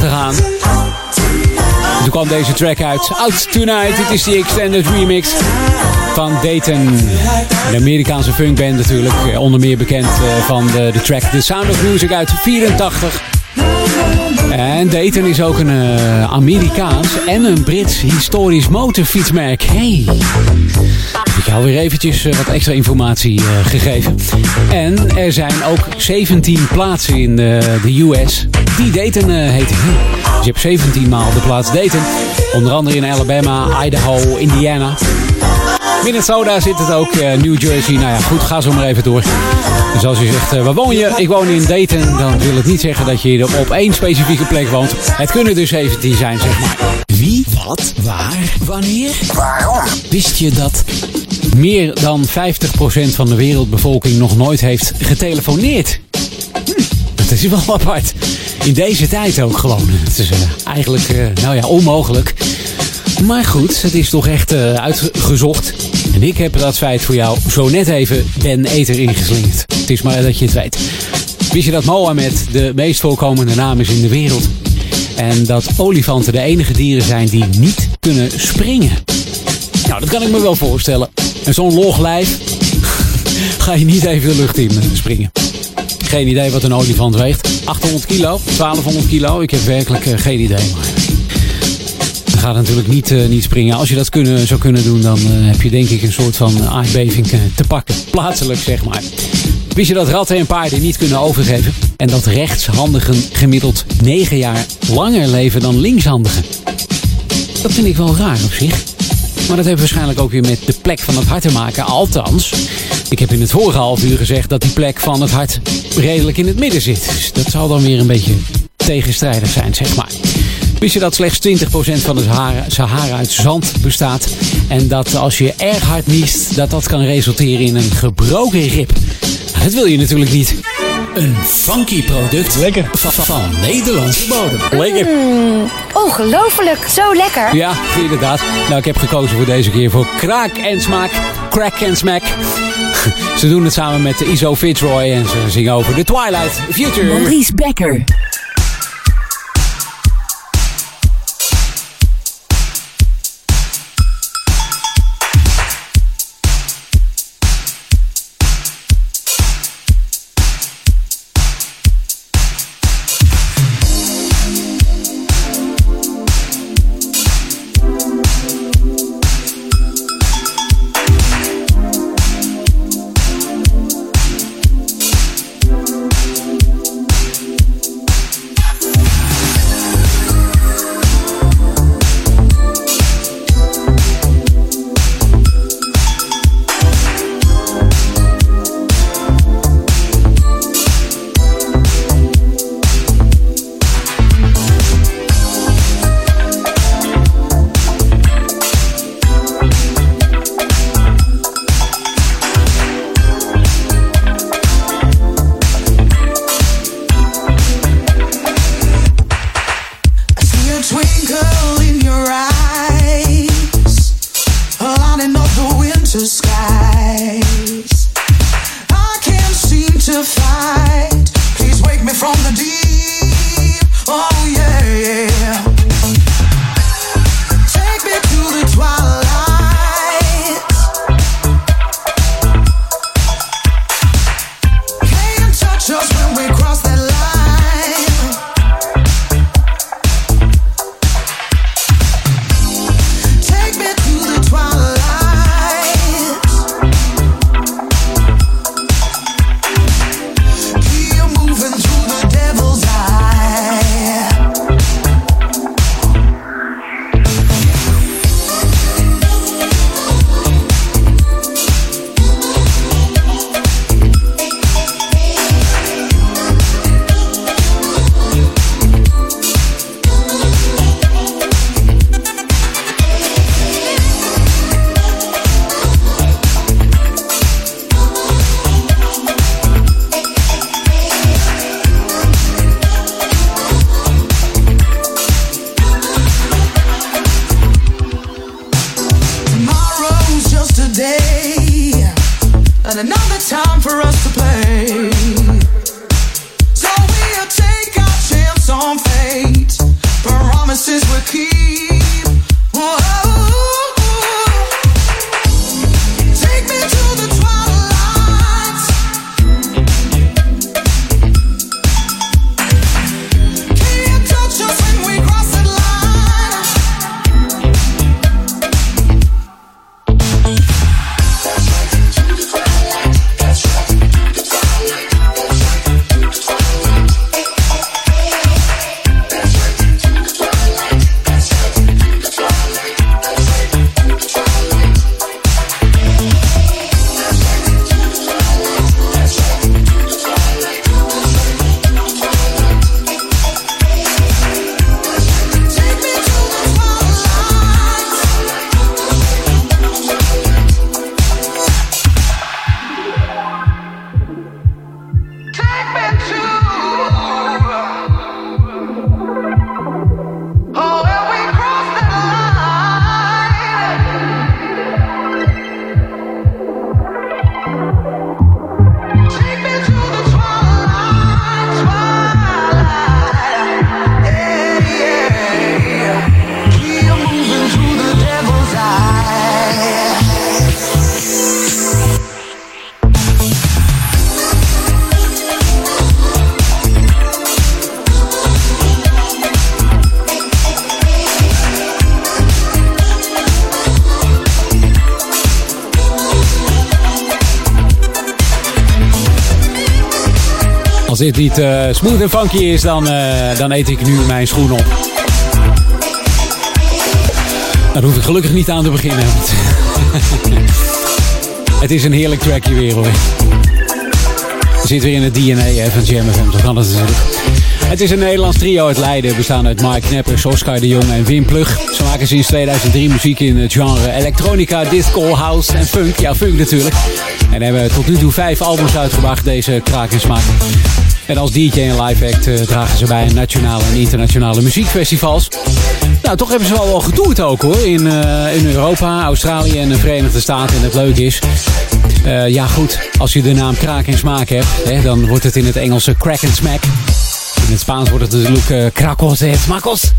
1983 aan. Toen kwam deze track uit. Out Tonight. Dit is de extended remix van Dayton. Een Amerikaanse funkband natuurlijk. Onder meer bekend eh, van de, de track The Sound of Music uit 84. En Dayton is ook een eh, Amerikaans en een Brits historisch motorfietsmerk. Hey. Heb ik jou weer eventjes eh, wat extra informatie eh, gegeven. En er zijn ook 17 plaatsen in de US die Dayton heten. Dus je hebt 17 maal de plaats Dayton. Onder andere in Alabama, Idaho, Indiana. Minnesota zit het ook, eh, New Jersey. Nou ja, goed, ga zo maar even door. Dus als je zegt, eh, waar woon je? Ik woon in Dayton. Dan wil het niet zeggen dat je op één specifieke plek woont. Het kunnen er 17 zijn, zeg maar. Wie, wat, waar, wanneer? Waarom? Wist je dat meer dan 50% van de wereldbevolking nog nooit heeft getelefoneerd? Hm, dat is wel apart. In deze tijd ook gewoon. Het is eh, eigenlijk, eh, nou ja, onmogelijk. Maar goed, het is toch echt eh, uitgezocht. En ik heb dat feit voor jou zo net even den eter ingeslingerd. Het is maar dat je het weet. Wist je dat Mohammed de meest voorkomende naam is in de wereld? En dat olifanten de enige dieren zijn die niet kunnen springen? Nou, dat kan ik me wel voorstellen. En zo'n log lijf ga je niet even de lucht in springen. Geen idee wat een olifant weegt. 800 kilo, 1200 kilo. Ik heb werkelijk eh, geen idee. Maar gaat natuurlijk niet, eh, niet springen. Als je dat kunnen, zou kunnen doen, dan eh, heb je denk ik een soort van aardbeving eh, te pakken. Plaatselijk, zeg maar. Wist je dat ratten en paarden niet kunnen overgeven? En dat rechtshandigen gemiddeld 9 jaar langer leven dan linkshandigen? Dat vind ik wel raar op zich. Maar dat heeft waarschijnlijk ook weer met de plek van het hart te maken. Althans, ik heb in het vorige half uur gezegd dat die plek van het hart redelijk in het midden zit. Dus dat zal dan weer een beetje tegenstrijdig zijn, zeg maar. Wist je dat slechts 20% van de Sahara, Sahara uit zand bestaat? En dat als je erg hard niest, dat dat kan resulteren in een gebroken rib. Nou, dat wil je natuurlijk niet. Een funky product Lekker. Van, van Nederlandse bodem. Lekker. Mm, ongelooflijk, zo lekker. Ja, inderdaad. Nou, ik heb gekozen voor deze keer voor kraak en smaak. Crack en smack. Ze doen het samen met Iso Fitzroy en ze zingen over The Twilight Future. Maurice Becker. Eh, smooth en funky is, dan, eh, dan eet ik nu mijn schoen op. Daar hoef ik gelukkig niet aan te beginnen. het is een heerlijk trackje weer hoor. Zit weer in het DNA van Jam FM, zo kan het natuurlijk. Het is een Nederlands trio uit Leiden, bestaan uit Mike Knepper, Oscar de Jong en Wim Plug. Ze maken sinds 2003 muziek in het genre elektronica, disco, house en funk. Ja, funk natuurlijk. En hebben tot nu toe vijf albums uitgebracht, deze kraak en smaak. En als DJ en live act eh, dragen ze bij nationale en internationale muziekfestivals. Nou, toch hebben ze wel wel getoerd ook hoor. In, eh, in Europa, Australië en de Verenigde Staten. En het leuke is, eh, ja goed, als je de naam kraak en smaak hebt, hè, dan wordt het in het Engelse crack and smack. In het Spaans wordt het natuurlijk uh, krakos en smakos.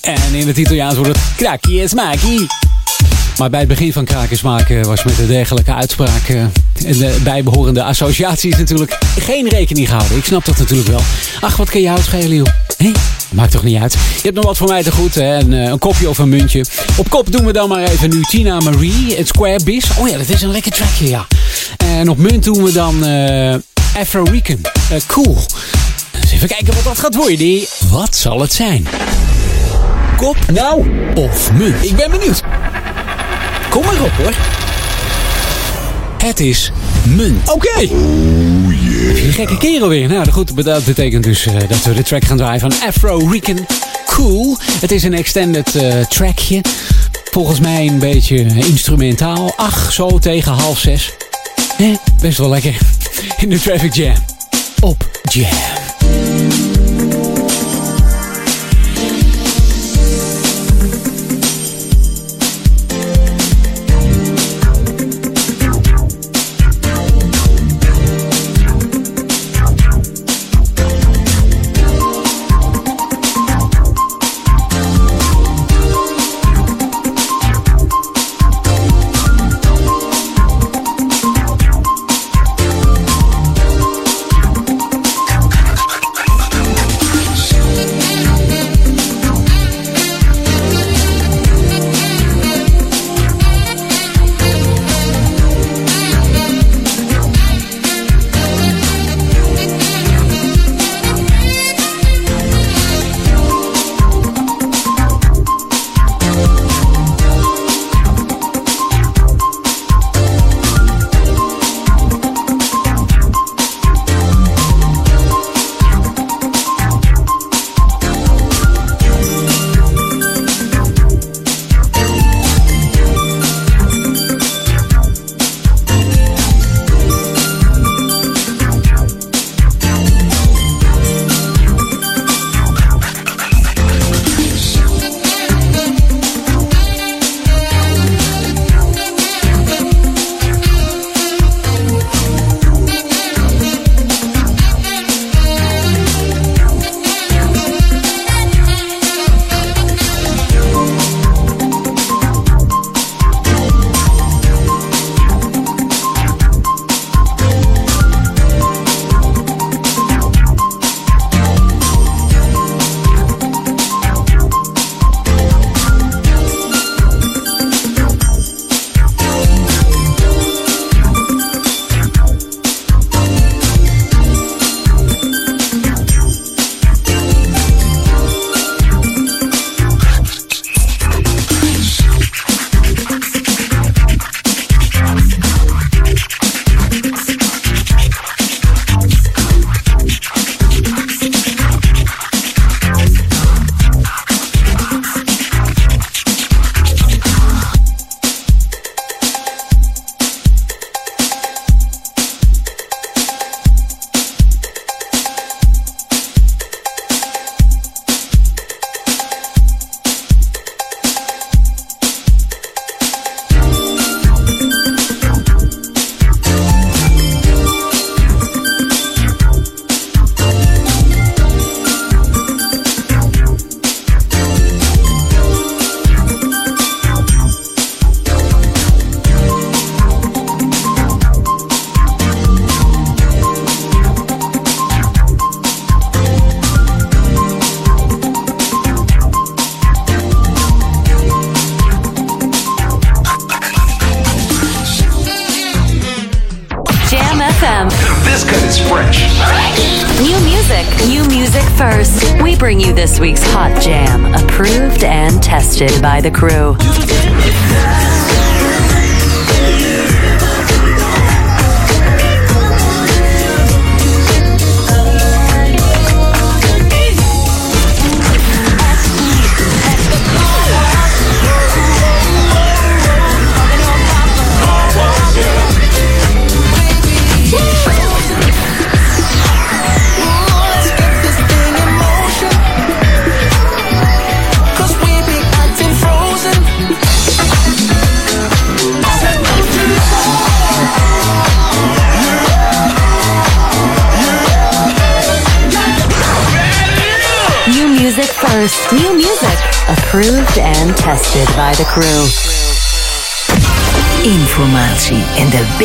En in het Italiaans wordt het krakkie en smaki. Maar bij het begin van kraak en smaak was met de dergelijke uitspraak de bijbehorende associaties natuurlijk geen rekening gehouden. Ik snap dat natuurlijk wel. Ach, wat kan je uitschelen, joh? Hé? Maakt toch niet uit. Je hebt nog wat voor mij te goed, hè? Een, eh, een kopje of een muntje. Op kop doen we dan maar even nu Tina Marie, het Square Biz. Oh ja, dat is een lekker trackje, ja. En op munt doen we dan eh Afro Rican. Eh, cool. Even kijken wat dat gaat worden. Wat zal het zijn? Kop nou of munt? Ik ben benieuwd. Kom maar op hoor. Het is munt. Oké. Oh yeah. Een gekke kerel weer. Nou goed, dat betekent dus eh, dat we de track gaan draaien van Afro Rican. Cool. Het is een extended eh, trackje. Volgens mij een beetje instrumentaal. Ach, zo tegen half zes. Eh, best wel lekker. In de Traffic Jam. Op Jam.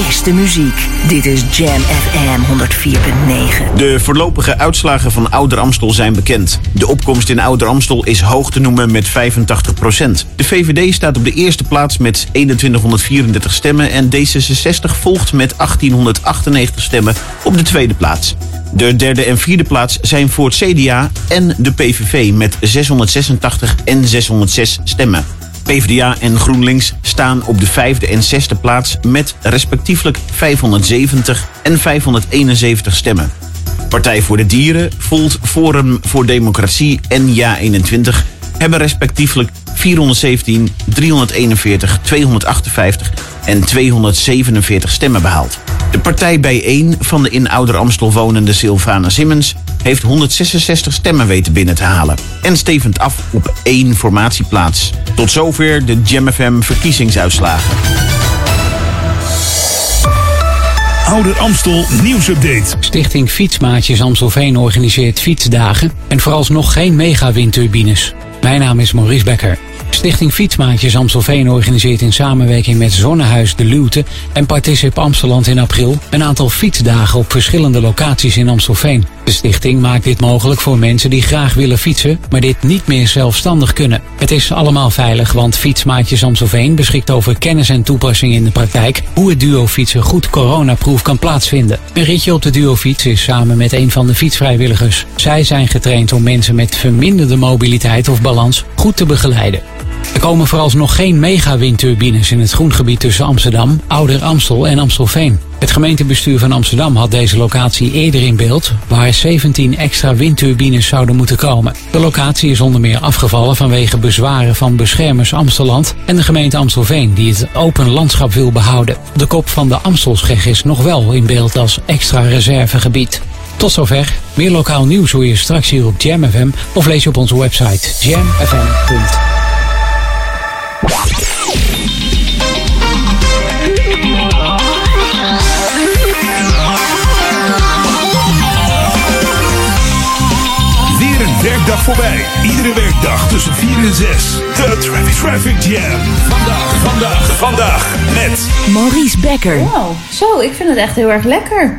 Beste muziek. Dit is Jam FM 104.9. De voorlopige uitslagen van Ouder Amstel zijn bekend. De opkomst in Ouder Amstel is hoog te noemen met 85% De VVD staat op de eerste plaats met 2134 stemmen en D66 volgt met 1898 stemmen op de tweede plaats. De derde en vierde plaats zijn voor het CDA en de PVV met 686 en 606 stemmen. PvdA en GroenLinks staan op de vijfde en zesde plaats met respectievelijk 570 en 571 stemmen. Partij voor de Dieren, Volt, Forum voor Democratie en Ja21 hebben respectievelijk 417, 341, 258 en 247 stemmen behaald. De partij bijeen van de in Ouder Amstel wonende Sylvana Simmons heeft 166 stemmen weten binnen te halen en stevend af op één formatieplaats. Tot zover de Jam FM verkiezingsuitslagen. Ouder Amstel nieuwsupdate. Stichting Fietsmaatjes Amstelveen organiseert fietsdagen en vooralsnog geen megawindturbines. Mijn naam is Maurice Becker. Stichting Fietsmaatjes Amstelveen organiseert in samenwerking met Zonnehuis de Luwte en Particip Amsteland in april een aantal fietsdagen op verschillende locaties in Amstelveen. De stichting maakt dit mogelijk voor mensen die graag willen fietsen, maar dit niet meer zelfstandig kunnen. Het is allemaal veilig, want Fietsmaatjes Amstelveen beschikt over kennis en toepassing in de praktijk hoe het duofietsen goed coronaproof kan plaatsvinden. Een ritje op de duofiets is samen met een van de fietsvrijwilligers. Zij zijn getraind om mensen met verminderde mobiliteit of balans goed te begeleiden. Er komen vooralsnog geen megawindturbines in het groengebied tussen Amsterdam, Ouder Amstel en Amstelveen. Het gemeentebestuur van Amsterdam had deze locatie eerder in beeld, waar 17 extra windturbines zouden moeten komen. De locatie is onder meer afgevallen vanwege bezwaren van beschermers Amsteland en de gemeente Amstelveen, die het open landschap wil behouden. De kop van de Amstelscheg is nog wel in beeld als extra reservegebied. Tot zover. Meer lokaal nieuws hoor je straks hier op Jam FM of lees je op onze website jamfm.nl. werkdag voorbij. Iedere werkdag tussen 4 en 6. De Traffic, Traffic Jam. Vandaag, vandaag, vandaag met... Maurice Becker. Wow, zo, ik vind het echt heel erg lekker.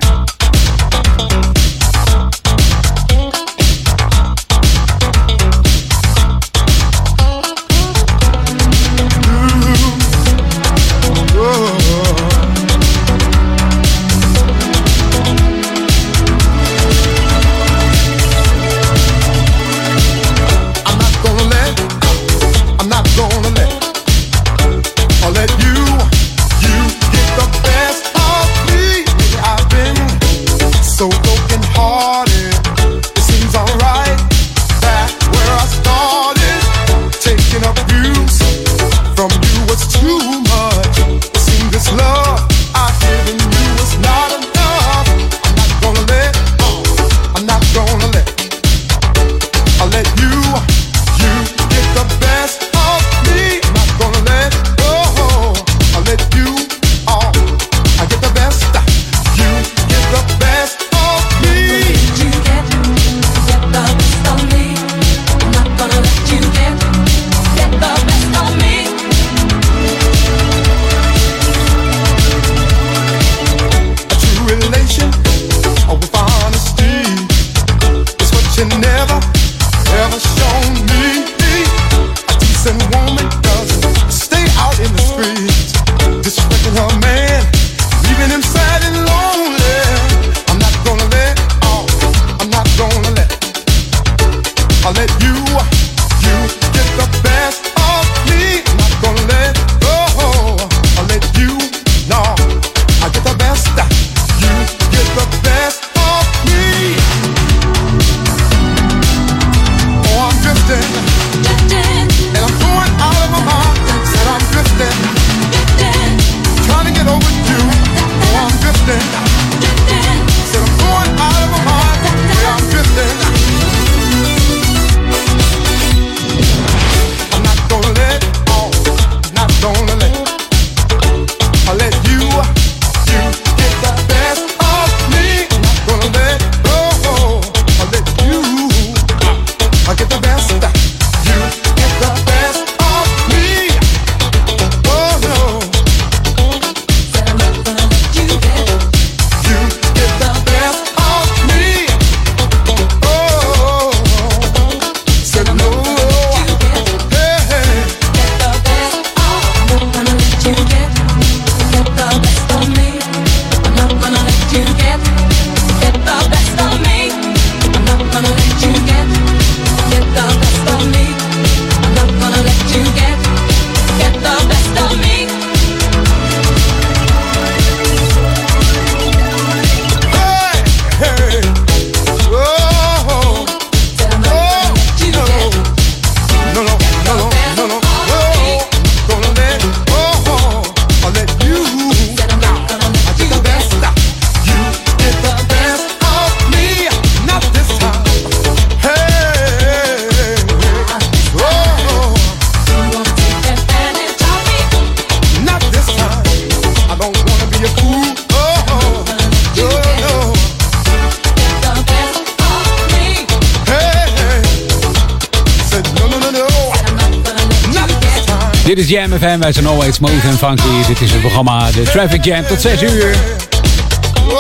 Wij zijn always smooth en funky. Dit is het programma De Traffic Jam tot 6 uur.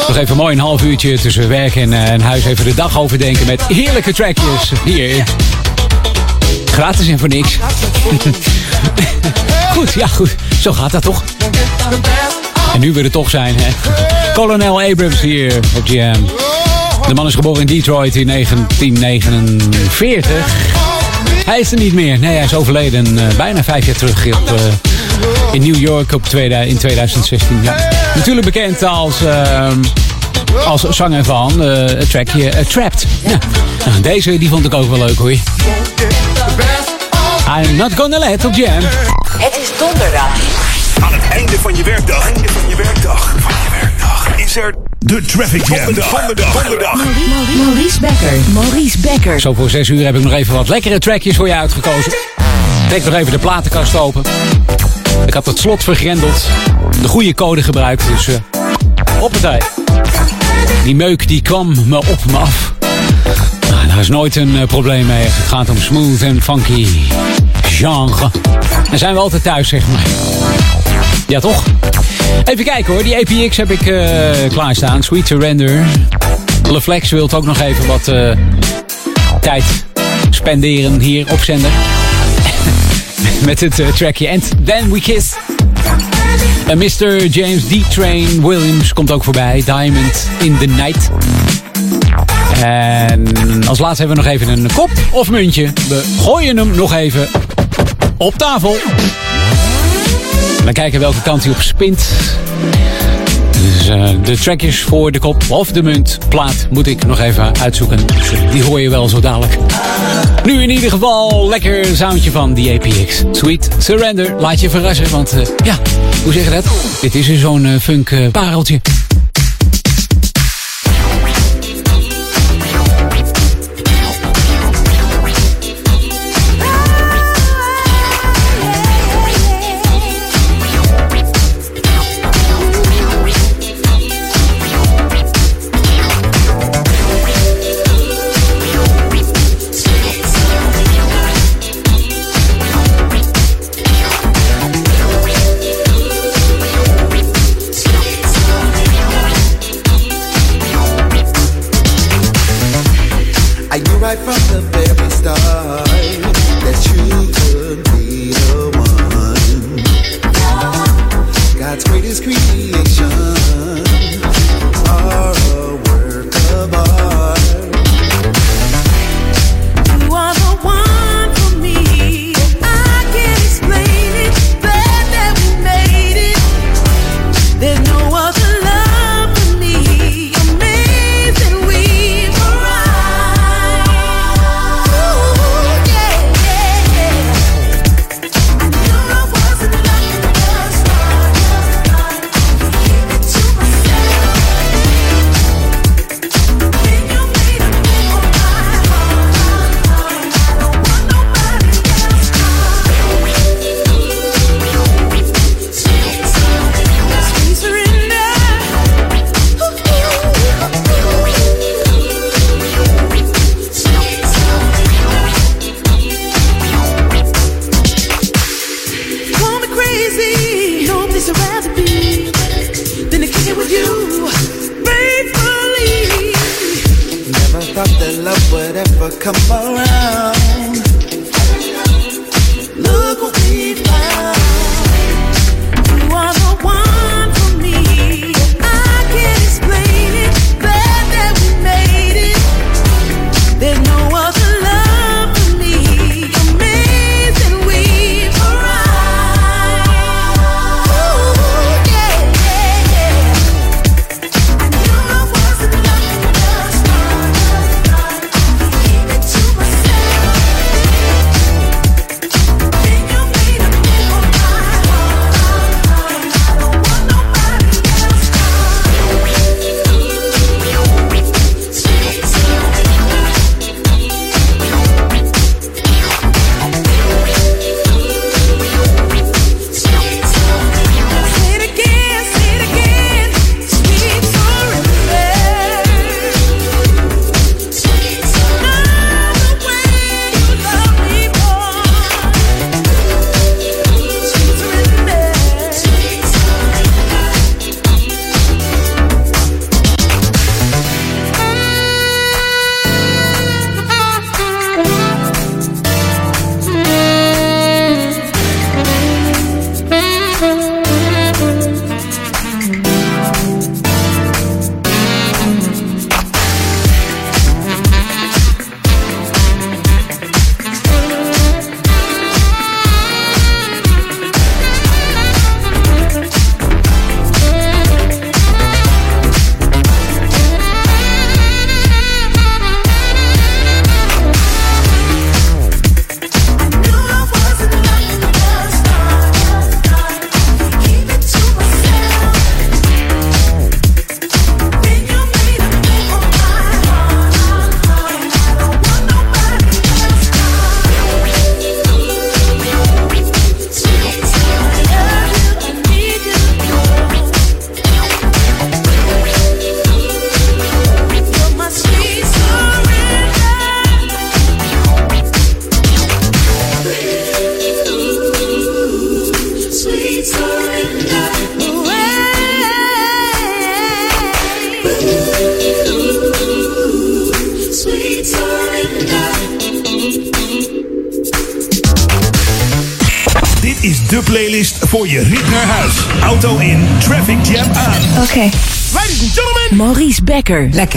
Nog even mooi een half uurtje tussen werk en, eh, en huis even de dag overdenken met heerlijke trackjes hier. Gratis en voor niks. goed, ja goed. Zo gaat dat toch? En nu we er toch zijn, hè. Colonel Abrams hier op Jam. De man is geboren in Detroit in 1949. Hij is er niet meer. Nee, hij is overleden uh, bijna vijf jaar terug op, uh, in New York op tweede, in 2016. Ja. Natuurlijk bekend als, uh, als zanger van het trackje Trapped. Ja. Nou, deze die vond ik ook wel leuk hoor. I'm not gonna let op Jam. Het is donderdag. Aan het einde van je werkdag. Einde van je werkdag. Van je werkdag. Is er de Traffic Jam. Donderdag. Donderdag. Donderdag. Maurice Becker. Maurice Becker. Zo voor 6 uur heb ik nog even wat lekkere trackjes voor je uitgekozen. Trek nog even de platenkast open. Ik had het slot vergrendeld. De goede code gebruikt. Dus uh, hoppatee. Die meuk die kwam me op me af. Nou, daar is nooit een uh, probleem mee. Het gaat om smooth en funky genre. Dan zijn we altijd thuis, zeg maar. Ja, toch? Even kijken hoor, die APX heb ik uh, klaarstaan. Sweet Surrender. LeFlex wilt ook nog even wat uh, tijd spenderen hier op zender. Met het uh, trackje And Then We Kiss. En Mr. James D-Train Williams komt ook voorbij. Diamond in the Night. En als laatste hebben we nog even een kop of muntje. We gooien hem nog even op tafel. Dan kijken welke kant hij op spint. Dus uh, de trackjes voor de kop of de munt plaat moet ik nog even uitzoeken. Dus die hoor je wel zo dadelijk. Nu in ieder geval lekker soundje van die APX. Sweet Surrender. Laat je verrassen, want uh, ja, hoe zeg je dat? Dit is zo'n funk pareltje. Lekker.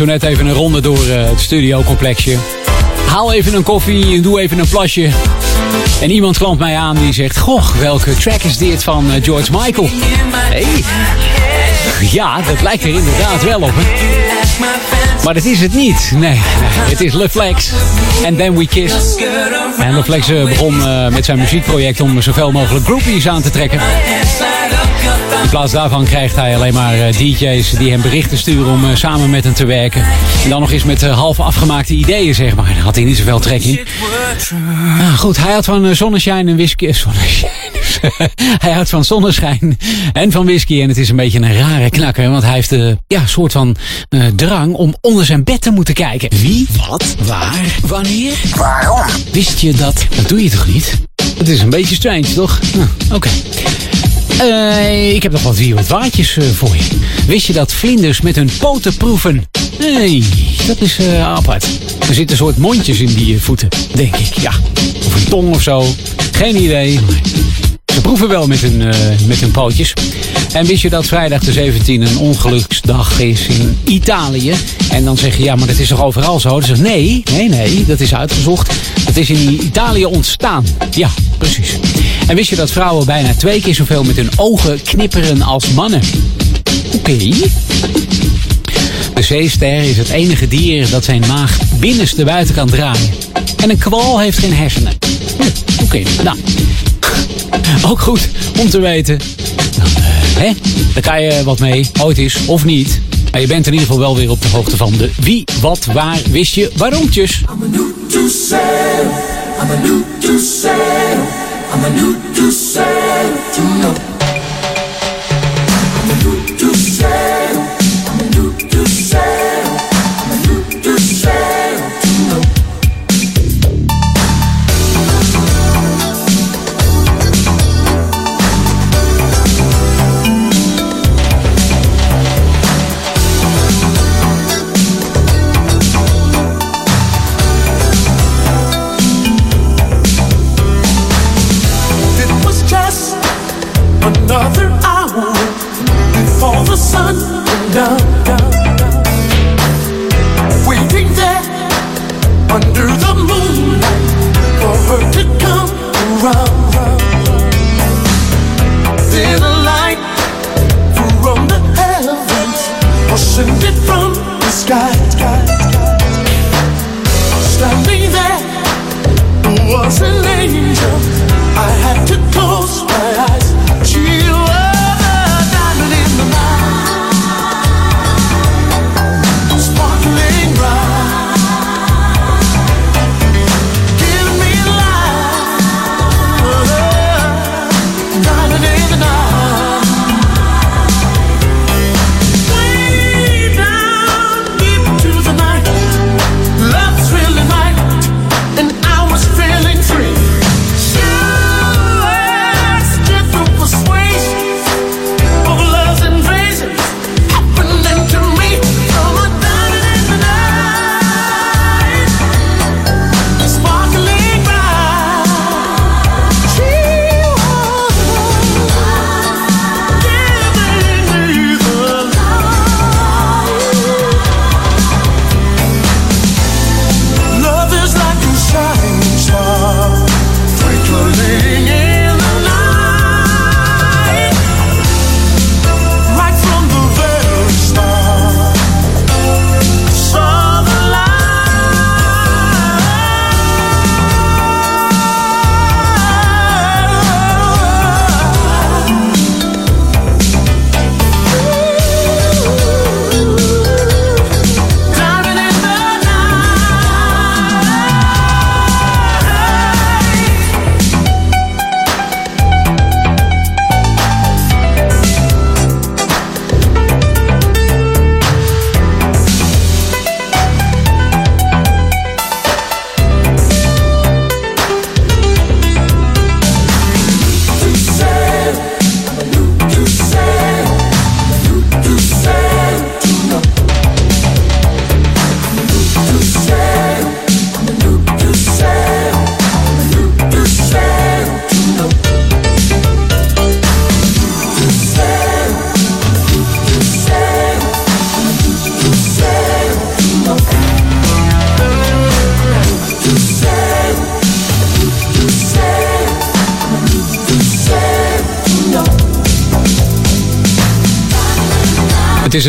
Zo net even een ronde door eh, het studiocomplexje. Haal even een koffie, doe even een plasje. En iemand klampt mij aan die zegt... Goh, welke track is dit van eh, George Michael? Hey. Ja, dat lijkt er inderdaad wel op? Maar dat is het niet. Nee, het is Le Flex. En Then We Kiss. En Le Flex eh, begon met zijn muziekproject om zoveel mogelijk groupies aan te trekken. In plaats daarvan krijgt hij alleen maar eh, DJ's die hem berichten sturen om eh, samen met hem te werken. En dan nog eens met eh, half afgemaakte ideeën, zeg maar. Daar had hij niet zoveel trek in. Nou goed, hij houdt van zonneschijn en whisky. Zonneschijn. hij houdt van zonneschijn en van whisky. En het is een beetje een rare knakker. Want hij heeft de ja, soort van drang om onder zijn bed te moeten kijken. Wie, wat, waar, wanneer, waarom? Wist je dat? Dat doe je toch niet? Het is een beetje strange, toch? Hm, Oké. Eh, ik heb nog wat wie waardjes eh, voor je. Wist je dat vlinders met hun poten proeven? Nee, dat is eh, apart. Er zitten soort mondjes in die voeten, denk ik. Ja, of een tong of zo. Geen idee. Ze proeven wel met hun, met hun pootjes. En wist je dat vrijdag de 17 een ongeluksdag is in Italië? En dan zeg je, ja, maar dat is toch overal zo? Dan zeg je, nee, nee, nee, dat is uitgezocht. Het is in Italië ontstaan. Ja, precies. En wist je dat vrouwen bijna twee keer zoveel met hun ogen knipperen als mannen? Oké. De zeester is het enige dier dat zijn maag binnenste buiten kan draaien. En een kwal heeft geen hersenen. Hm, Oké, nou. Ook goed om te weten. Dan, eh, hè? Daar kan je wat mee, ooit is of niet. Maar je bent in ieder geval wel weer op de hoogte van de wie, wat, waar, wist je, sail. I'm a new to sail to know.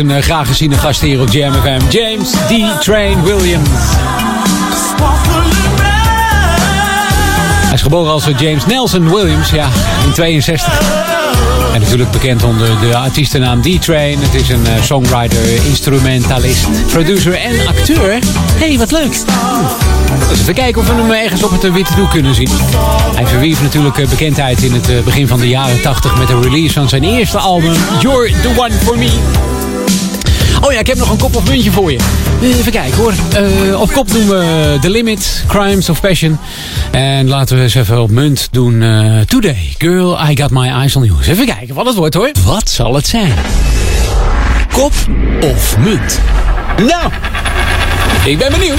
Een eh, graag geziene gast hier op Jam FM. James D. Train Williams. Hij is geboren als eh, James Nelson Williams, ja, in 62. En natuurlijk bekend onder de artiestennaam D-Train. Het is een eh, songwriter, instrumentalist, producer en acteur. Hé, hey, wat leuk. Dus even kijken of we hem ergens op het witte doek kunnen zien. Hij verwierf natuurlijk bekendheid in het begin van de jaren 80 met de release van zijn eerste album You're the One for Me. Oh ja, ik heb nog een kop of muntje voor je. Even kijken hoor. Eh, op kop doen we The Limit, Crimes of Passion. En laten we eens even op munt doen. eh, Today, Girl, I Got My Eyes on You. Even kijken wat het wordt hoor. Wat zal het zijn? Kop of munt? Nou, ik ben benieuwd.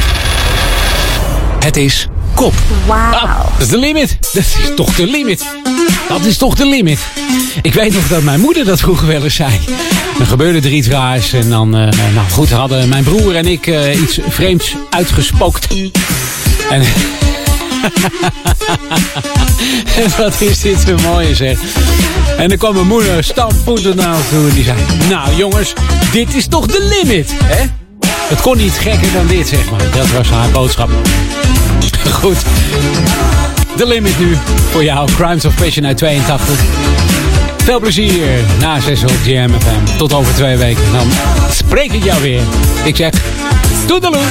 Het is kop. Wauw. Ah, dat is de limit. Dat is toch de limit. Dat is toch de limit. Ik weet nog dat mijn moeder dat vroeger wel eens zei. Dan gebeurde er iets raars. En dan, eh, nou goed, hadden mijn broer en ik eh, iets vreemds uitgespookt. En... wat is dit een mooie zeg. En dan kwam mijn moeder stampvoetend naar ons toe en die zei... Nou jongens, dit is toch de limit, hè? Het kon niet gekker dan dit, zeg maar. Dat was haar boodschap. Goed. The Limit nu voor jou. Crimes of Passion uit 82. Veel plezier na 6 op Jam FM. Tot over twee weken. Dan spreek ik jou weer. Ik zeg, doedeloe.